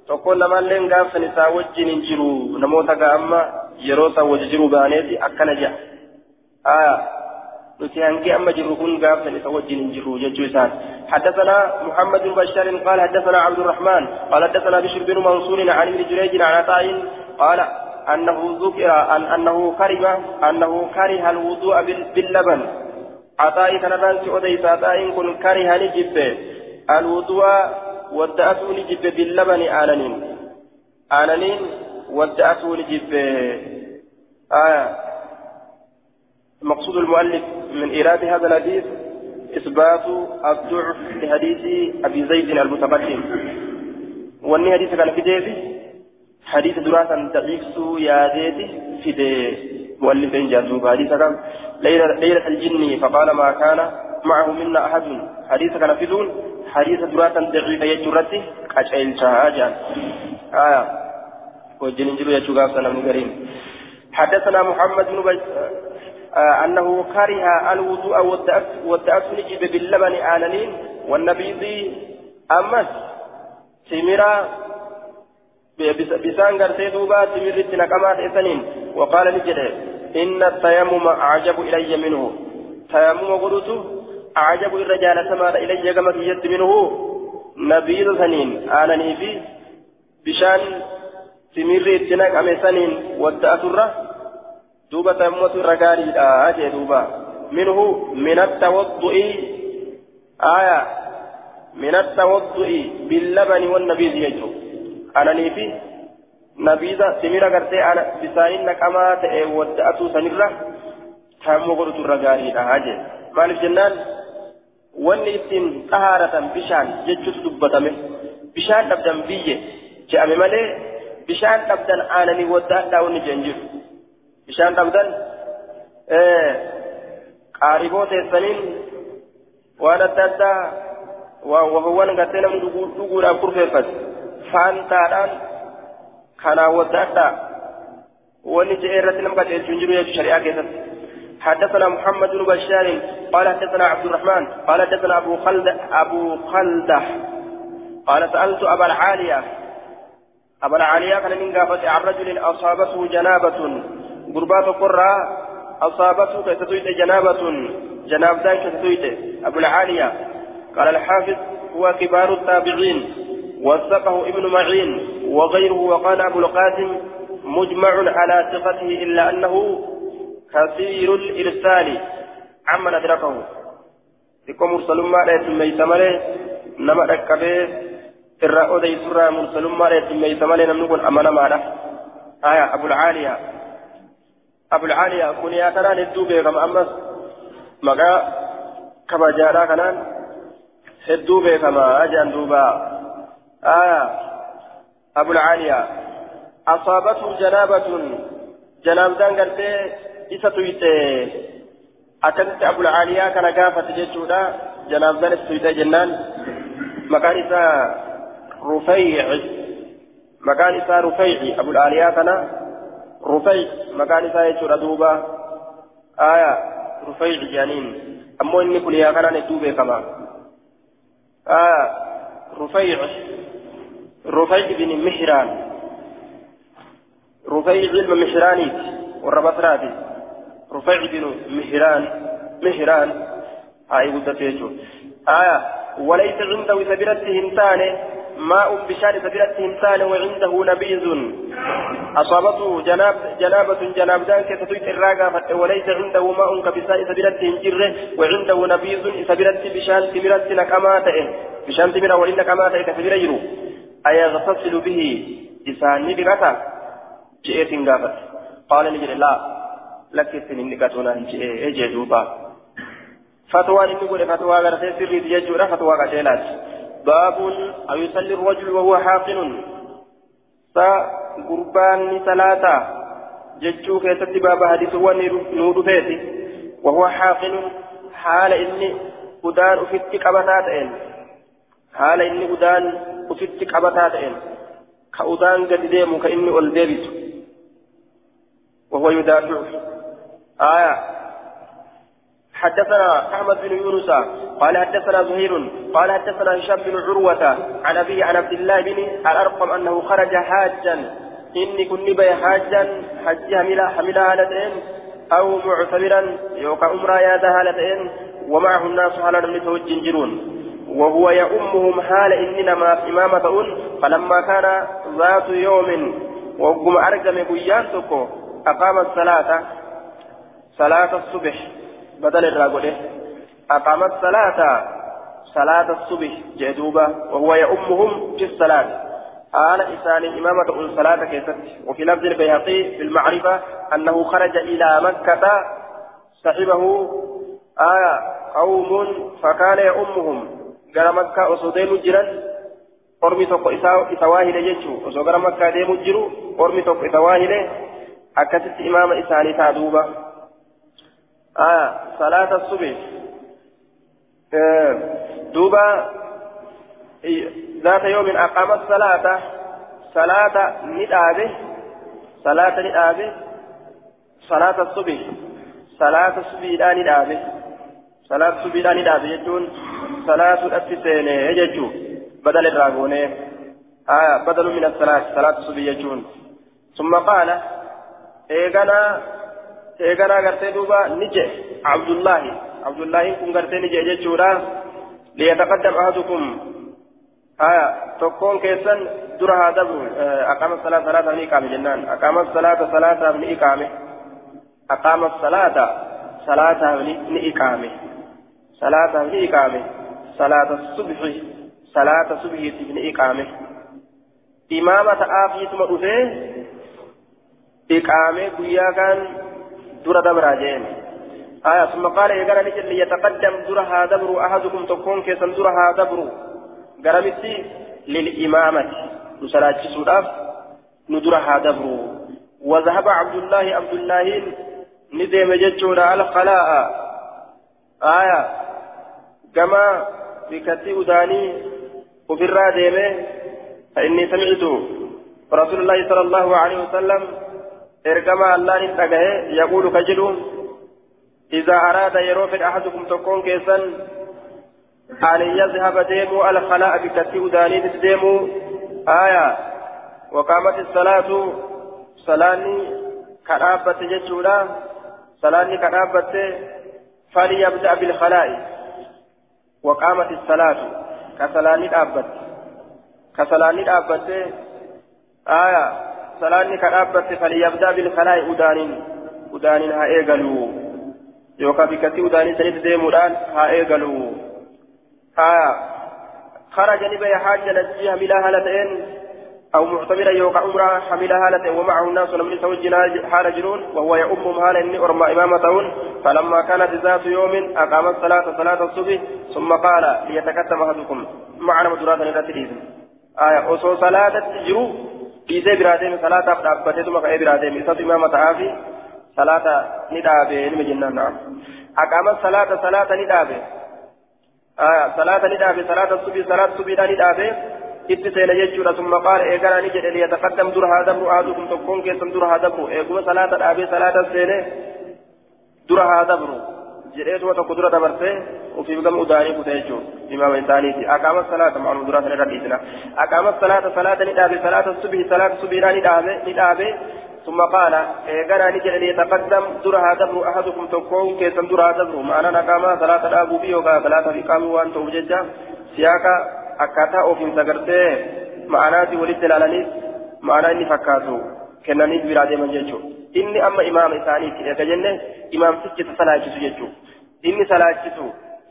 تقول لما لين قاف سنسا وجن جرو نموتا قاما يروسا وججرو بانيتي أكنا جاء آه gaaf san isa wajjin hin jirru jechuu isaan. حدثنا محمد بن بشار قال حدثنا عبد الرحمن قال حدثنا بشر بن منصور عن ابن جريج عن عطاء قال انه ذكر أن انه كره انه كره الوضوء باللبن عطاء كان رانسي اوديس عطاء كن كره نجب الوضوء ودأته نجب باللبن آنانين آنانين ودأته نجب آه مقصود المؤلف من إيراد هذا الحديث إثبات الضعف لحديث أبي زيد المتقدم. وأن حديث كان في ديبي حديث دراسة ضعيف يا زيد في دي مؤلف جازوب حديث كان ليلة, الجن فقال ما كان معه منا أحد. حديث كان في دون حديث دراسة ضعيف يجرته أجعل شهاجا آية وجن جلو يجوغا سنة من حدثنا محمد بن آه أنه كره الوضوء والتأكل نجيب باللبن آنانين والنبيذ أمس تمرا بسان غرسي دوبا تمر نقمات إثنين وقال نجد إن التيمم أعجب إلي منه تيمم قلت أعجب الرجال سمار إلي كما يد منه نبيذ ثنين آناني في بشان تمر نقم ثنين والتأثر دوبا تموت الرقاري لا أجي دوبا منه من التوضؤ آية من التوضؤ باللبن والنبيذ يجو أنا نيفي نبيذا سميرا قرتي أنا بسانين نكما ودأتو سنرة تامو الرقاري لا أجي مالك جنان wanni ittiin xahaaratan bishaan jechuutu dubbatame. Bishaan dhabdan biyye je'ame malee bishaan dhabdan aananii waddaadhaa wanni jeen jiru. Bishaan dhabdan qaariboo teessaniin waan adda addaa wafawwan gartee namni dhuguudhaaf kurfeeffate faantaadhaan kanaan waddaadhaa wanni je'ee irratti nama qaceelchuu hin jiru jechuu shari'aa keessatti حدثنا محمد بن بشار قال حدثنا عبد الرحمن قال حدثنا أبو خلد أبو خلدة قال سألت أبا العالية أبا العالية كان من قافة عن رجل أصابته جنابة قربات قرى أصابته كتتويت جنابة جنابتان كتتويت أبو العالية قال الحافظ هو كبار التابعين وثقه ابن معين وغيره وقال أبو القاسم مجمع على ثقته إلا أنه كثير الإرسال عمن أدركه يكون مرسل ما لا ماله نما ركبه irraa odeysurraa mursalummaa dheettimeeysa malee namni kun amana maadha aya abulcaaliya أبو العالية كنيا كنان هدو بيكم أمس مقا كبجارا كنان هدو بيكم أجان دوبا آية أبو العالية أصابته جنابة جنابتان قرتي إسا تويته أكدت أبو العالية كان قافة جيشودا جنابتان إسا جنان مكان إسا رفيع مكان إسا رفيع أبو العالية كان رفيع مكان سايت ردوبا آية رفيع جانين أمو إني كل يا كان ندوبة كما آية رفيع رفيع بن مهران رفيع بن مهرانيت والربطراتي رفيع بن مهران مهران هاي ودتيجو آية وليس عنده سبيلته هنتان ماء بشان سبيلته هنتان وعنده نبيذ. أصابته جناب جنابة جناب دان كتتويت الراقة وليس عنده ماء كبساء سبيلته هنجره وعنده نبيذ سبيلته بشان تمرت نكماته. بشان تمر ولين نكماته كسبيل يرو. أيغتسل به إساني بكتا جئت غافت قال لي لا. لك سنين نكتونا جئ دوبا. فتوى نقول فتوى غرفة سري يجورا فتوى قتيلات باب أو يصلي الرجل وهو حاقن. فقربان ثلاثة جتشو كيست باب حديث ونور فيتي. وهو حاقن. حال إني أدان أفت قبتاتين حال إني أدان أفت قبتاتين كأدان قد ديمو كإني ألدبت وهو يدافع. آية. حدثنا أحمد بن يونس قال حدثنا زهير قال حدثنا هشام بن عروة عن ابي عن عبد الله بن الأرقم أنه خرج حاجا. إني كنت بي حاجا حج حملا حملا هالتين أو معتمرا يوكا امرا يا هالتين ومعه الناس على نملته الجنجرون وهو يؤمهم حال اننا ما إمامة فلما كان ذات يوم وقم ارجم بيان أقام الصلاه صلاة الصبح. بدل الراغوله أقام الصلاة صلاة الصبح جدوبا وهو يؤمهم في الصلاة. آل إسان إمامة صلاة كيست وفي لفظ البيهقي في المعرفة أنه خرج إلى مكة صحبه آية قوم فكان يؤمهم. قال مكة أصدين جرا ormi tokko isa waahile jechuu osoo gara makkaa deemu jiru ormi tokko isa waahile akkasitti آه صلاة الصبح. آه دوبا ذات يوم أقام الصلاة صلاة ندابه صلاة ندابه صلاة الصبح. صلاة الصبح لا ندابه صلاة الصبح لا ندابه يجون صلاة الأسسين يجون بدل الراغون آه بدل من الصلاة صلاة الصبح يجون ثم قال إيغانا eegana gartee duuba ni je abdullahi abdullahin kun gartee ni je jechuudha liyataqaddam ahadukum haya tokkoon keessan dura haa dabru aqaama salaata salaataaf ni iqaame jennaan aqaama salaata salaataaf ni iqaame aqaama salaata salaataaf ni iqaame salaataaf ni iqaame salaata subhi salaata subhiitiif ni iqaame imaama ta'aafiituma dhufee iqaame guyyaa kan درة دبر جين آية ثم قال إذا نجل ليتقدم درها دبر أحدكم تكون كيسا درها دبر قرمتي للإمامة نسلاج سوداف ندرها دبر وذهب عبد الله عبد الله ندم جتشورا الخلاء آية كما بكتي أداني وفي الرادمة فإني سمعت رسول الله صلى الله عليه وسلم ergama allaan hin dhagahe yaquulu ka jedhu أراد يروفد أحدكم تكون كيسا أن يذهب ديمو الخلاء بكتي أداني ديمو آية وقامت الصلاة صلاني كرابة ججولا صلاني كرابة فليبدأ بالخلاء وقامت الصلاة كصلاني الأبت كصلاني الأبت آية salaanni ka dhaabbatte falyabdaa bilkalaa'i udaaniin udaaniin haa eegaluu. Yookaan bikkatti udaanii sanitti deemuudhaan haa eegaluu. Haa خرج نبي حاجة نجي حملها هالتين أو معتمرا يوقع عمرة حملها هالتين ومعه الناس لم يتوجنا حال جنون وهو يؤمهم هالا إني أرمى إمامتهن فلما كانت ذات يوم أقام الصلاة صلاة الصبح ثم قال ليتكتم أحدكم معنا مدرات نراتي آية أصو صلاة تجرو dhiisee biraa deeme salaataaf dhaabbateetuma ka'ee biraa deeme isatu imaama ta'aa fi salaata ni dhaabe nima jennaan naam aqaama salaata salaata ni dhaabe salaata ni dhaabe salaata subii salaata subiidhaa ni dhaabe itti seena jechuudha summa qaala eeganaa ni jedhe liyataqaddam dura haa dabru aadukum tokkoon keessan dura haa dabru eeguma salaata dhaabee salaata seene dura haa dabru tokko dura dabarsee وفي بقم أداني كتيجو إمام إنسانيتي أقام الصلاة مع المدرسة نرى أقام الصلاة صلاة ندابي صلاة الصبح صلاة الصبح ندابي ندابي ثم قال إيقنا نجل ليتقدم درها دبر أحدكم تكون كيسا درها دبر معنا نقام صلاة الأبو بي وقال صلاة الإقام وأن توجد siyaaqa akkaataa ofiinsa gartee ma'anaatii walitti ilaalaniis ma'anaa inni fakkaatu. Kennaniif biraa deeman jechuudha inni amma imaama isaaniitti eega jenne imaamtichi salaachisu jechuudha inni salaachisu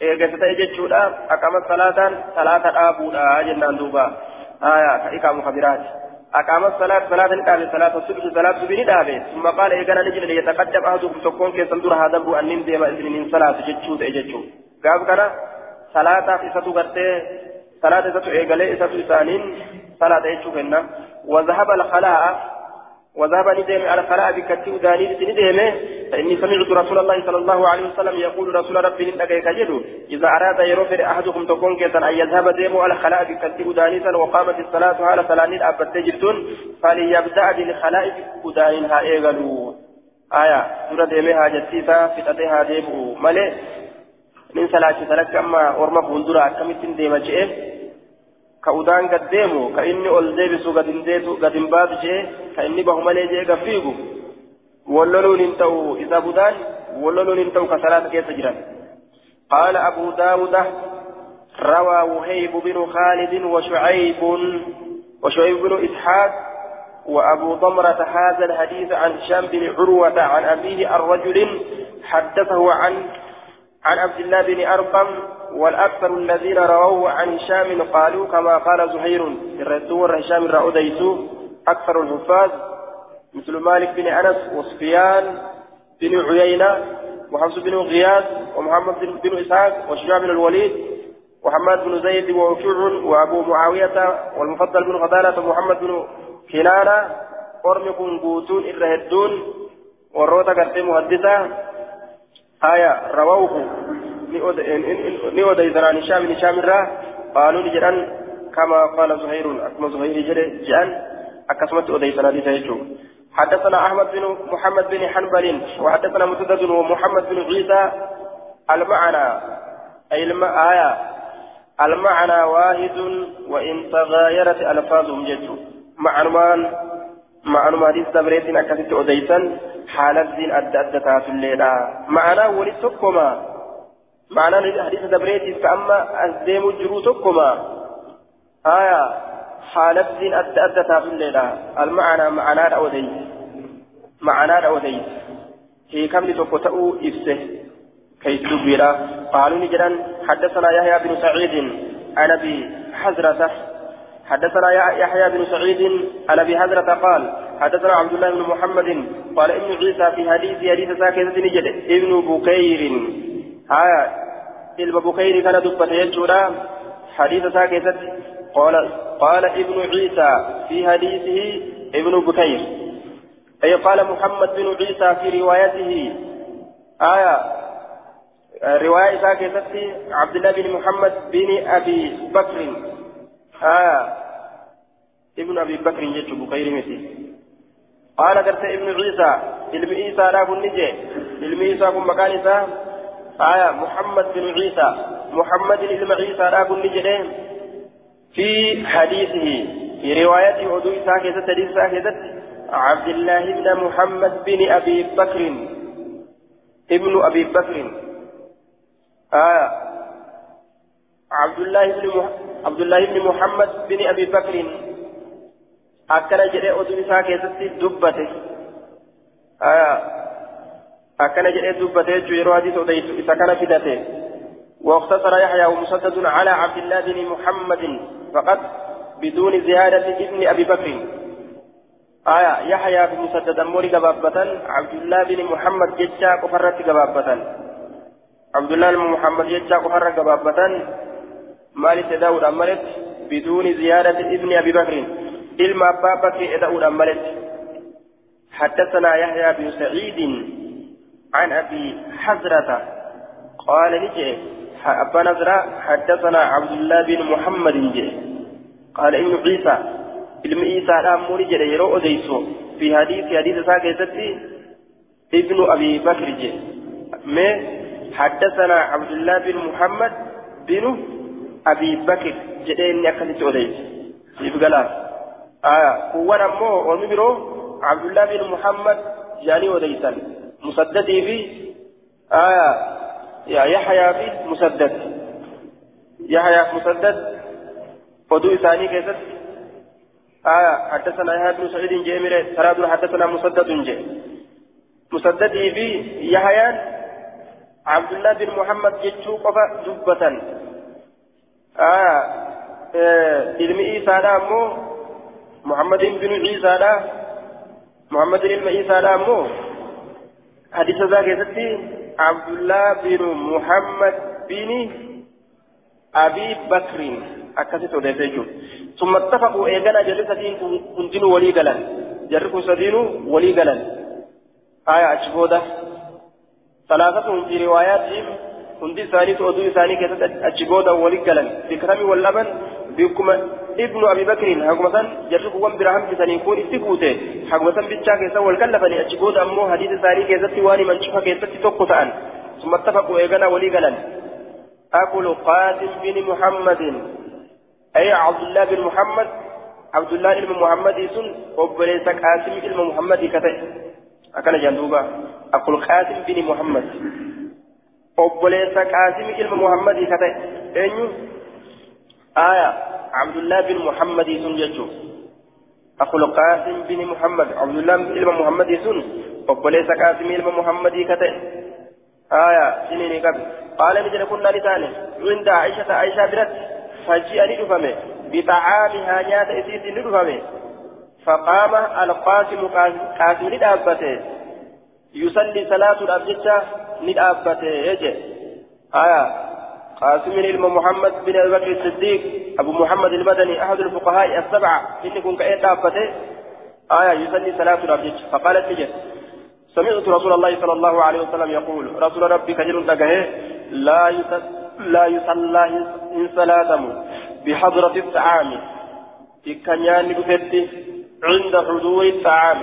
eegasa ta'e jechuudha aqama salaataan salaata dhaabuudha jennaan duuba ka iqaamu kabiraati أقام الصلاة صلاة الكعبة صلاة الصبح صلاة الصبح دابة ثم قال إيقانا نجل ليتقدم أحدكم تكون كي صندور هذا بو أن نمدي ما من صلاة جتشو تأجتشو قال كان صلاة إساتو قرتي صلاة إساتو إيقالي إساتو إسانين صلاة إيشو كنا وذهب الخلاء وذهب ندم على خلاء بكتي وداني ندم فإني سمعت رسول الله صلى الله عليه وسلم يقول رسول ربي إنك يكجد إذا أراد يرفر أحدكم تكون كيسا أن يذهب ديم على خلاء بكتي وداني وقامت الصلاة على سلانين أبت جرتون فليبدأ بالخلاء ودانيها إيغلو. آية سورة ديمها جتيسا فتتها ديبو ملي من صلاة سلك أما أورما فندرا كمتين ديما جئه hin baatu jee ka inni bahu malee jee ga fiigu walloluun hin ta'u isa budaan walloluun hin ta'u ka salaata keessa jiran قال أبو داود روى وهيب بن خالد وشعيب وشعيب بن إسحاق وأبو ضمرة هذا الحديث عن هشام بن عروة عن أبيه الرجل حدثه عن عن عبد الله بن أرقم والأكثر الذين رووا عن هشام قالوا كما قال زهير الردور هشام رأوديسو أكثر الحفاظ مثل مالك بن أنس وسفيان بن عيينة وحفص بن غياث ومحمد بن إسحاق وشجاع بن الوليد وحماد بن زيد ووكيع وأبو معاوية والمفضل بن غدالة ومحمد بن كنانة. قرن قوتون الرهدون والروتا كرت محدثة آية رووه an هشام بن هشام الراه قالوا لجران كما قال زهير أكما زهير جري جان أكسمت أديسن حديث يجو حدثنا أحمد بن محمد بن حنبل وحدثنا مسدد ومحمد بن عيسى المعنى أي آية المعنى واحد وإن تغايرت ألفاظهم جدوا معنوان معنوان حديث دبريتين أكثت أديسن حالات دين أدى أدى في الليلة معنى ولد معنى حديث دبريتي فأما أزديم جروتكما آية حالة دين أدى أدى الليلة. المعنى معنى أودي معنى أودي هي كم لتقطعوا إفسه. كي تبيرا قالوا نجرا حدثنا يحيى بن سعيد عن أبي حزرة. حدثنا يحيى بن سعيد عن أبي حزرة قال حدثنا عبد الله بن محمد قال ابن عيسى في حديث حديث ساكنة نجد ابن بكير. آية إلما بخير كان دبت يجودا حديث ساكتت قال قال ابن عيسى في حديثه ابن بكير. أي قال محمد بن عيسى في روايته. آية رواية ساكتت عبد الله بن محمد بن أبي بكر. آية ابن أبي بكر جت بخير مثل. قال قرت ابن عيسى ابن عيسى لا كن نجي عيسى كن مكان آية محمد بن عيسى. محمد بن عيسى راكن نجدين في حديثه في رواية عدو ساكتة حديث ساكتة عبد الله بن محمد بن أبي بكر. ابن أبي بكر. آية. عبد الله بن مح... عبد الله بن محمد بن أبي بكر. أكل جري عدو ساكتة دبته. آية. أكن جئت دبته يرو حديث أديت إذا كان فدته واختصر يحيى ومسدد على عبد الله بن محمد فقط بدون زيادة ابن أبي بكر آية يحيى بن مسدد موري قبابة عبد الله بن محمد جتا كفرت قبابة عبد الله بن محمد جتا كفرت قبابة مالك داود أمرت بدون زيادة ابن أبي بكر إلما بابك داود أمرت حدثنا يحيى بن سعيد عن أبي حزرة قال نجي. أبا نزرة حدثنا عبد الله بن محمد نجي. قال ابن عيسى. ابن عيسى الأم نجي يرو أديسو. في حديث حديث ساكتتي ابن أبي بكر جي. ما حدثنا عبد الله بن محمد بن أبي بكر. جدين أكلت أديس. يبقى آه نمو ونمرو عبد الله بن محمد جاني أديسان. مسددي في آية يا يحيى في مسدد. يحيى مسدد. ودو إساني كيست. آية حدثنا يحيى بن سعيد جيمر تراد حدثنا مسدد جي. مسدد في يحيى عبد الله بن محمد جتشو قفا جبة آية ilmi isaadha ammoo muhammadin binu ciisaadha muhammadin ilma isaadha ammoo hadisa isaa keessatti abdullah binu muhammad bini abi bakrin akkasitti odeessa jechuudha ثم اتفقوا ايغانا جري سدين كنتين ولي جري كن سدين ولي غلان آية أشبودة ثلاثة في رواياتهم hundi isaaniitu oduu isaanii keessatti achi booda walii galan bikrami haguma san jarri kuwwan bira hambisanii kun itti kuute haguma san bichaa keessa wal kallafanii achi booda ammoo hadiisa isaanii keessatti waan himan cufa keessatti tokko ta'an ثم اتفقوا ايغانا ولي غلن اكل قاسم بن محمد اي عبد الله بن محمد عبد الله بن محمد سن وبليس قاسم بن محمد كتئ اكل جندوبا اكل قاسم بن محمد obboleessa qaasimi ilma muhammadii ka ta'e sun jechuu akul qaasim bin muhammad abdullah ilma muhammadii sun obboleessa qaasimi ilma muhammadii ka ta'e aya sinini qabi qaala ni jedhe kunnaa ni taane cinda aishata aishaa biratti faji'a ni dhufame bixacaamihaa nyaata isiitiin ni dhufame فقام القاسم قاسم لدابته يصلي صلاة الأبجدة ندابته يجي آية قاسم بن محمد بن بكر الصديق أبو محمد المدني أحد الفقهاء السبعة. إن كن كأي دابته آية يصلي صلاة الأبجدة فقالت نجد سمعت رسول الله صلى الله عليه وسلم يقول رسول ربي كجل لا لا يصلى إن صلاته بحضرة الطعام. بكنيان بفتي عند حضور الطعام.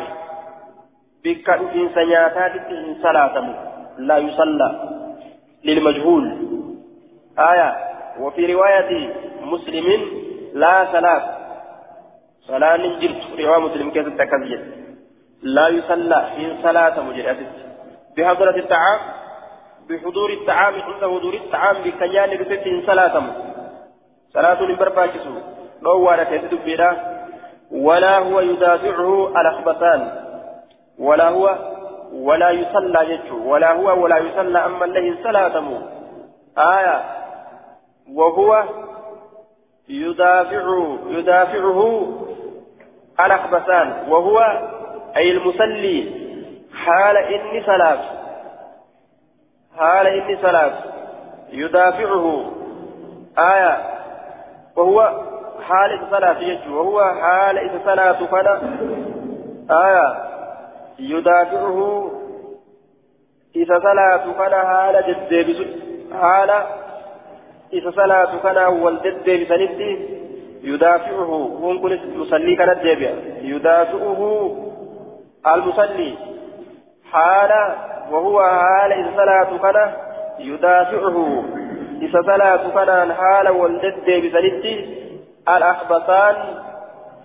بك إن سنياتات إن صلاته لا يصلى للمجهول. آية وفي رواية مسلم لا صلاة. صلاة جرت. رواية مسلم كيف تكذب لا يصلى إن صلاة مجرد. بحضرة الطعام بحضور الطعام عند حضور الطعام بكيان بفتح صلاة. صلاة برباكسو لو وأنا كيف ولا هو يدافعه الأخبثان. ولا هو ولا يصلى يجو. ولا هو ولا يصلى أما الله صلاة آية. وهو يدافع يدافعه الأخبثان وهو أي المصلي حال إني صلاة حال إني صلاة يدافعه. آية. وهو حال يجو وهو حال صلاة فلا. آية. يدافعه. إذا صلاة فلا حال جدّ حال إذا صلاة فلا والجدّ بسنده يدافعه هم كل مصلي كانت جيبيا يدافعه المصلي حال وهو حال إذا صلاة كان يدافعه إذا صلاة كان حال والجد بسنده الأخبثان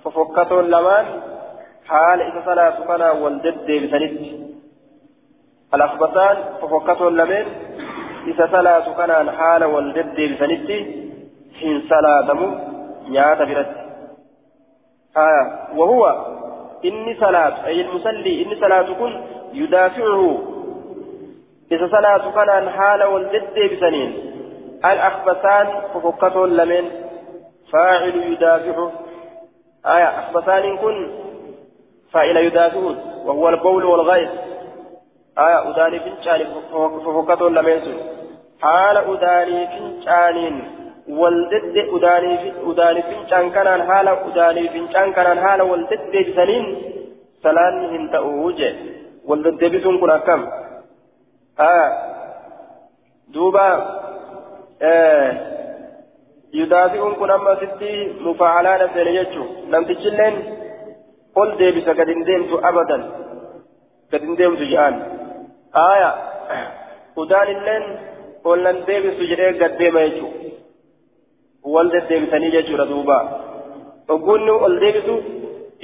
ففكتوا اللمان حال إذا صلاة كان والجد بسنده الأخبثان ففكتوا اللمين إذا صلاة كان حال والجد بسنده حين صلاة نيات برد آه وهو إني صلاة أي المصلي إني صلاة كن يدافعه إذا صلاة كان حال والجد بسنين الأخبثان ففكته لمن فاعل يدافعه آية أخبثان كن فاعل يدافعه وهو البول والغيظ آية أداني فنشان ففكته لمن حال أداني فنشان والدد أداني أداني فنشان كان حال أداني فنشان كان حال والدد بسنين سلان هنتأوجه والدد بسن كنا كم؟ آه. دوبا آه. يدافعون كن أما ستي مفاعلان بين يجو لم تجلن قل ديبس قد اندمت أبدا. قد اندمت جان آية أدان اللين قل لن ديبس جريه قد ديما يجو wal deddeebisanii jechuudha duuba ogguunni ol deebisu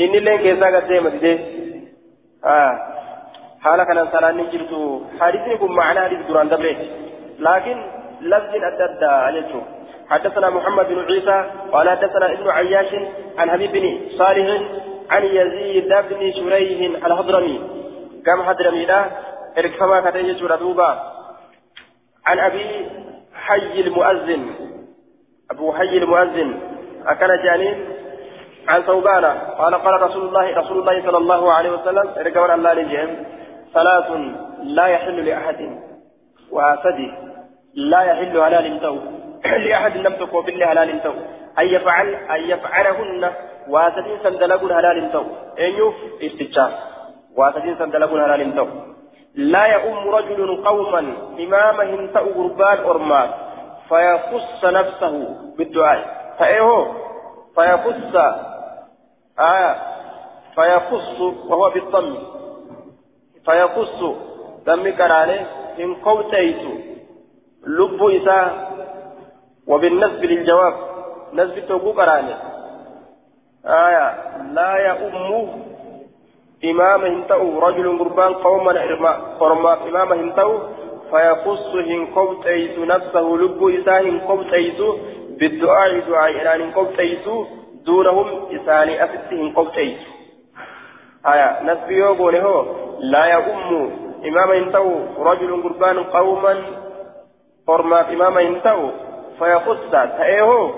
innillee keessaa gad deema didee haala kanaan salaanni jirtu hadisni kun ma'anaa hadis duraan dabreeti laakiin lafziin adda addaa jechuun حدثنا محمد بن عيسى قال حدثنا ابن عياش عن حبيب بن صالح عن يزيد بن شريح الهضرمي كم هضرمي لا اركفما كتيج دوبا. عن أبي حي المؤذن. أبو حي المؤذن. أكل جانين عن ثوبان. قال قال رسول الله رسول الله صلى الله عليه وسلم ركب الله للجهم ثلاث لا يحل لأحد. واسدي لا يحل حلال تو لأحد لم تكن بالله حلال تو أن يفعل أن يفعلهن. واسدين سندلقون حلال تو أن يوف استجاب واسدين سندلقون حلال تو لا يؤم رجل قوما إمامهم تأو قربان أرمات فيخص نفسه بالدعاء. فإيه؟ فيخص آية فيخص وهو بالضم فيخص دم كرانه إن قوتيت لب إساء وبالنسب للجواب. نسب توقو كرانه. آية لا يؤم إمامهم تأو رجل قربان قوما قرما إمامهم تأو فيخص إن قوتيت نفسه لب إساء إن قوتيت بالدعاء دعاء إلى إن قوتيت دونهم إساني أفتهم قوتيت آية نسبي يوغونه لا يؤم إماما ينتهو رجل قربان قوما قرما إماما ينتهو فيخص تأيه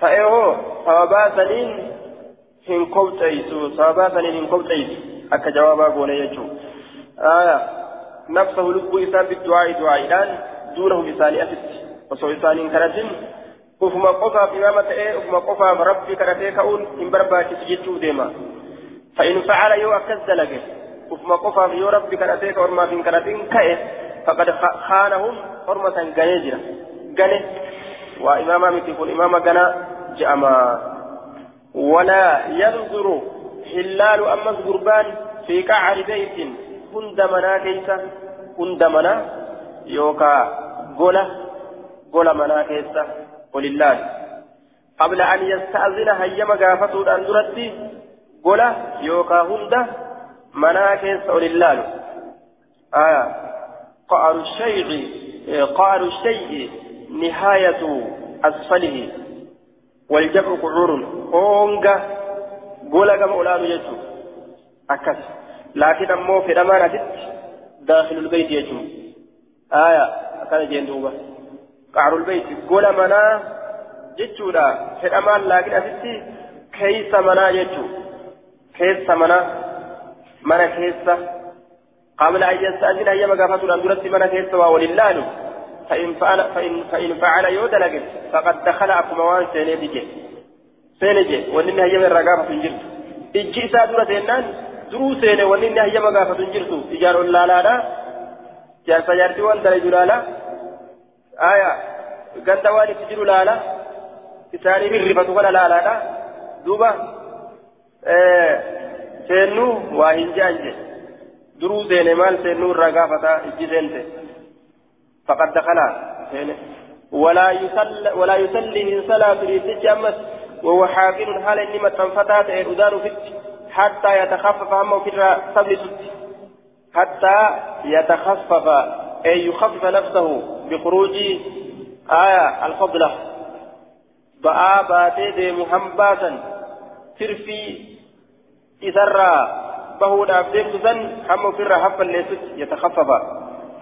تأيه صوابا هن قوتيسو صوابا سنين هن قوتيسو أكا جوابا قولي يجو آية نفسه لب إسان بالدعاء دعاء دونه إساني أفت وصو إساني كانت ufuma qofaaf imaama ta'ee ufuma qofaaf rabbi kadhatee ka'uun hin barbaachisu jechuu deema fa'in facala yoo akkas dalage ufuma qofaaf yoo rabbi kadhatee ka ormaaf hin kadhatin ka'e faqad khaanahum orma san ganee jira gane waa imaama miti kun imaama gana je'ama ولا ينظر حلال أمس قربان في قعر بيت. هند منا كيسا هند منا يوكا قولا قولا منا كيسا ولله. قبل أن يستأذن هيما قافته أن قولا يوكا هند مناكس ولله. آية. قعر الشيء قعر الشيء نهاية أسفله والجمع قعور. هونغا قولا كما أولاد يجو. أكس لكن أمو في الأمانة داخل البيت يجو. آية. أكان جندوبة قعر البيت. قولا منا جتشودا في الأمان لكن أسيتي كيس منا يجو. كيس منا. mana keessa قبل أن يستأذن هي مقافة أن درت من كيس. ولله فإن فعل فإن فإن فعل يودلك فقد دخل أقوى سينيتك سينيتك ولله هي من رقابة جرت إجي سادرة سينان درو سيني ولله هي مقافة جرت إجار الله لا جالسة جارتي وان درج لا آية. قد وان تجر لا لا إساني رفة ولا لا لا دوبا. آه seennu waa hin jaanje duruu seene maal seennuu irraa dakala seene ولا يصلي ولا يصلي من صلاة الإتج أمس وهو حاقن حال إني متنفتات أذان فت حتى يتخفف همه في الصبر حتى يتخفف أي يخفف نفسه بخروج آية الفضلة. بآ باتي دي محمباسا. ترفي إسرى بهو دابدين سن هم فرا حفا ليست يتخفف.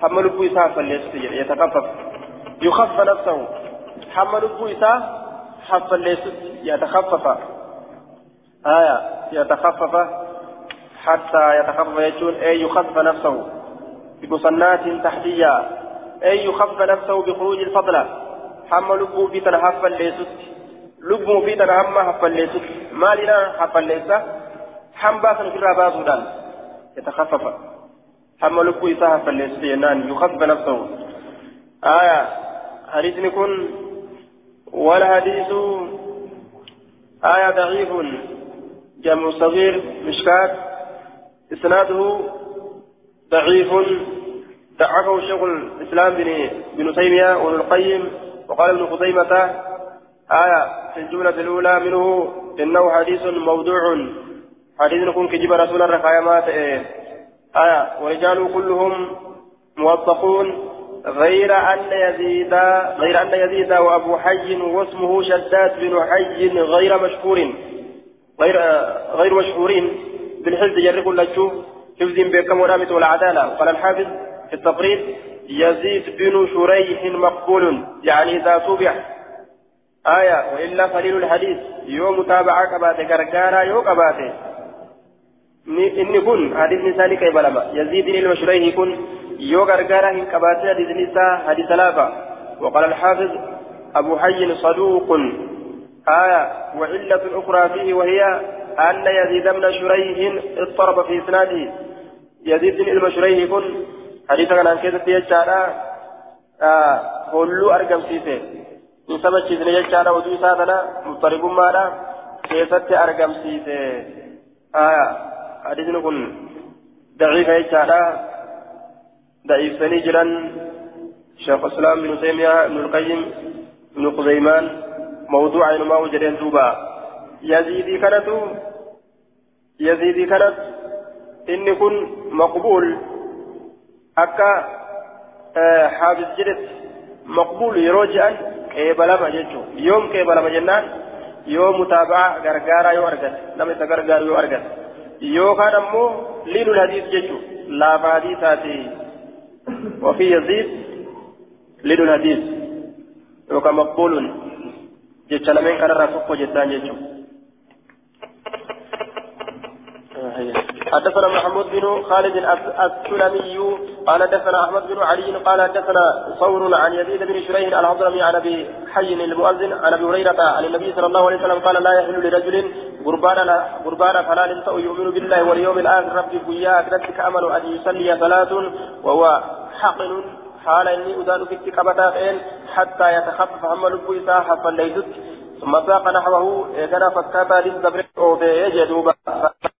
هم لبو إسا حفا ليست يتخفف يخفف نفسه. هم لبو إسا حفا ليست يتخفف. آية يتخفف. حتى يتخفف يجون أي يخفف نفسه. بمصنات تحتية. أي يخفف نفسه بخروج الفضلة هم لبو في تنحفا ليست لبو في تنحفا حفا ليست ما لنا حفا ليست حنبا سن في الرابع يتخفف. حمل لكو إساها فالسينان يخفف نفسه. آية حديث نكون والحديث آية ضعيف جمع صغير مشكات إسناده ضعيف ضعفه شيخ الإسلام بن بن تيمية وابن القيم وقال ابن خزيمة آية في الجملة الأولى منه إنه حديث موضوع حديث نكون كجب رسول الرخايمات آية ورجال كلهم موثقون غير أن يزيد غير أن يزيد وأبو حي واسمه شداد بن حي غير مشهور غير غير مشهورين. بالحفظ يرق لجو. حفظ بكم ورامت والعدالة قال الحافظ في التقريب يزيد بن شريح مقبول. يعني إذا تبع آية وإلا قليل الحديث. يوم متابعة كباتي كركارا يو كباتي إني كن حديث نساني كيف لما يزيد المشريه كن يو كركارا إن كباتي حديث نساء حديث ثلاثة وقال الحافظ أبو حي صدوق آية وعلة أخرى فيه وهي أن يزيد بن شريه اضطرب في إسناده يزيد بن المشريه كن حديث كان كيف يجعل آه هلو أرقم in sabachiisne jechaadha oduu isaa tana muxaribummaadha keessatti argamsiise. Aya hadisni kun daciifa jechaadha daciifsanii jiran شيخ الاسلام ابن تيميه ابن القيم ابن خزيمان موضوع ما وجدين دوبا يزيدي كانت يزيدي كانت إن كن مقبول أكا حافظ جدت مقبول يروجئا qeebalama jechuun yoom qeebalama jennaan yoo mutaabaa gargaaraa yoo argate nama isa gargaaru yoo argate yookaan ammoo liinul hadiis jechuun laafa hadiisaati ofii yaziid liinul hadiis yookaan maqbuulun jecha lameen kanarraa tokko jettaan jechuudha. حدثنا محمود بن خالد السلمي قال حدثنا أحمد بن علي قال حدثنا ثور عن يزيد بن شريح العظمي عن أبي حي المؤذن عن أبي هريرة عن النبي صلى الله عليه وسلم قال لا يحل لرجل قربان قربان فلان يؤمن بالله واليوم الآخر ربي بيا اكدتك أمل أن يصلي صلاه وهو حقن حال إني ادان في التكبتات حتى يتخفف هم لبو اساحه فليست ثم ساق نحوه اذا فكاتا للزبر أو يجدوب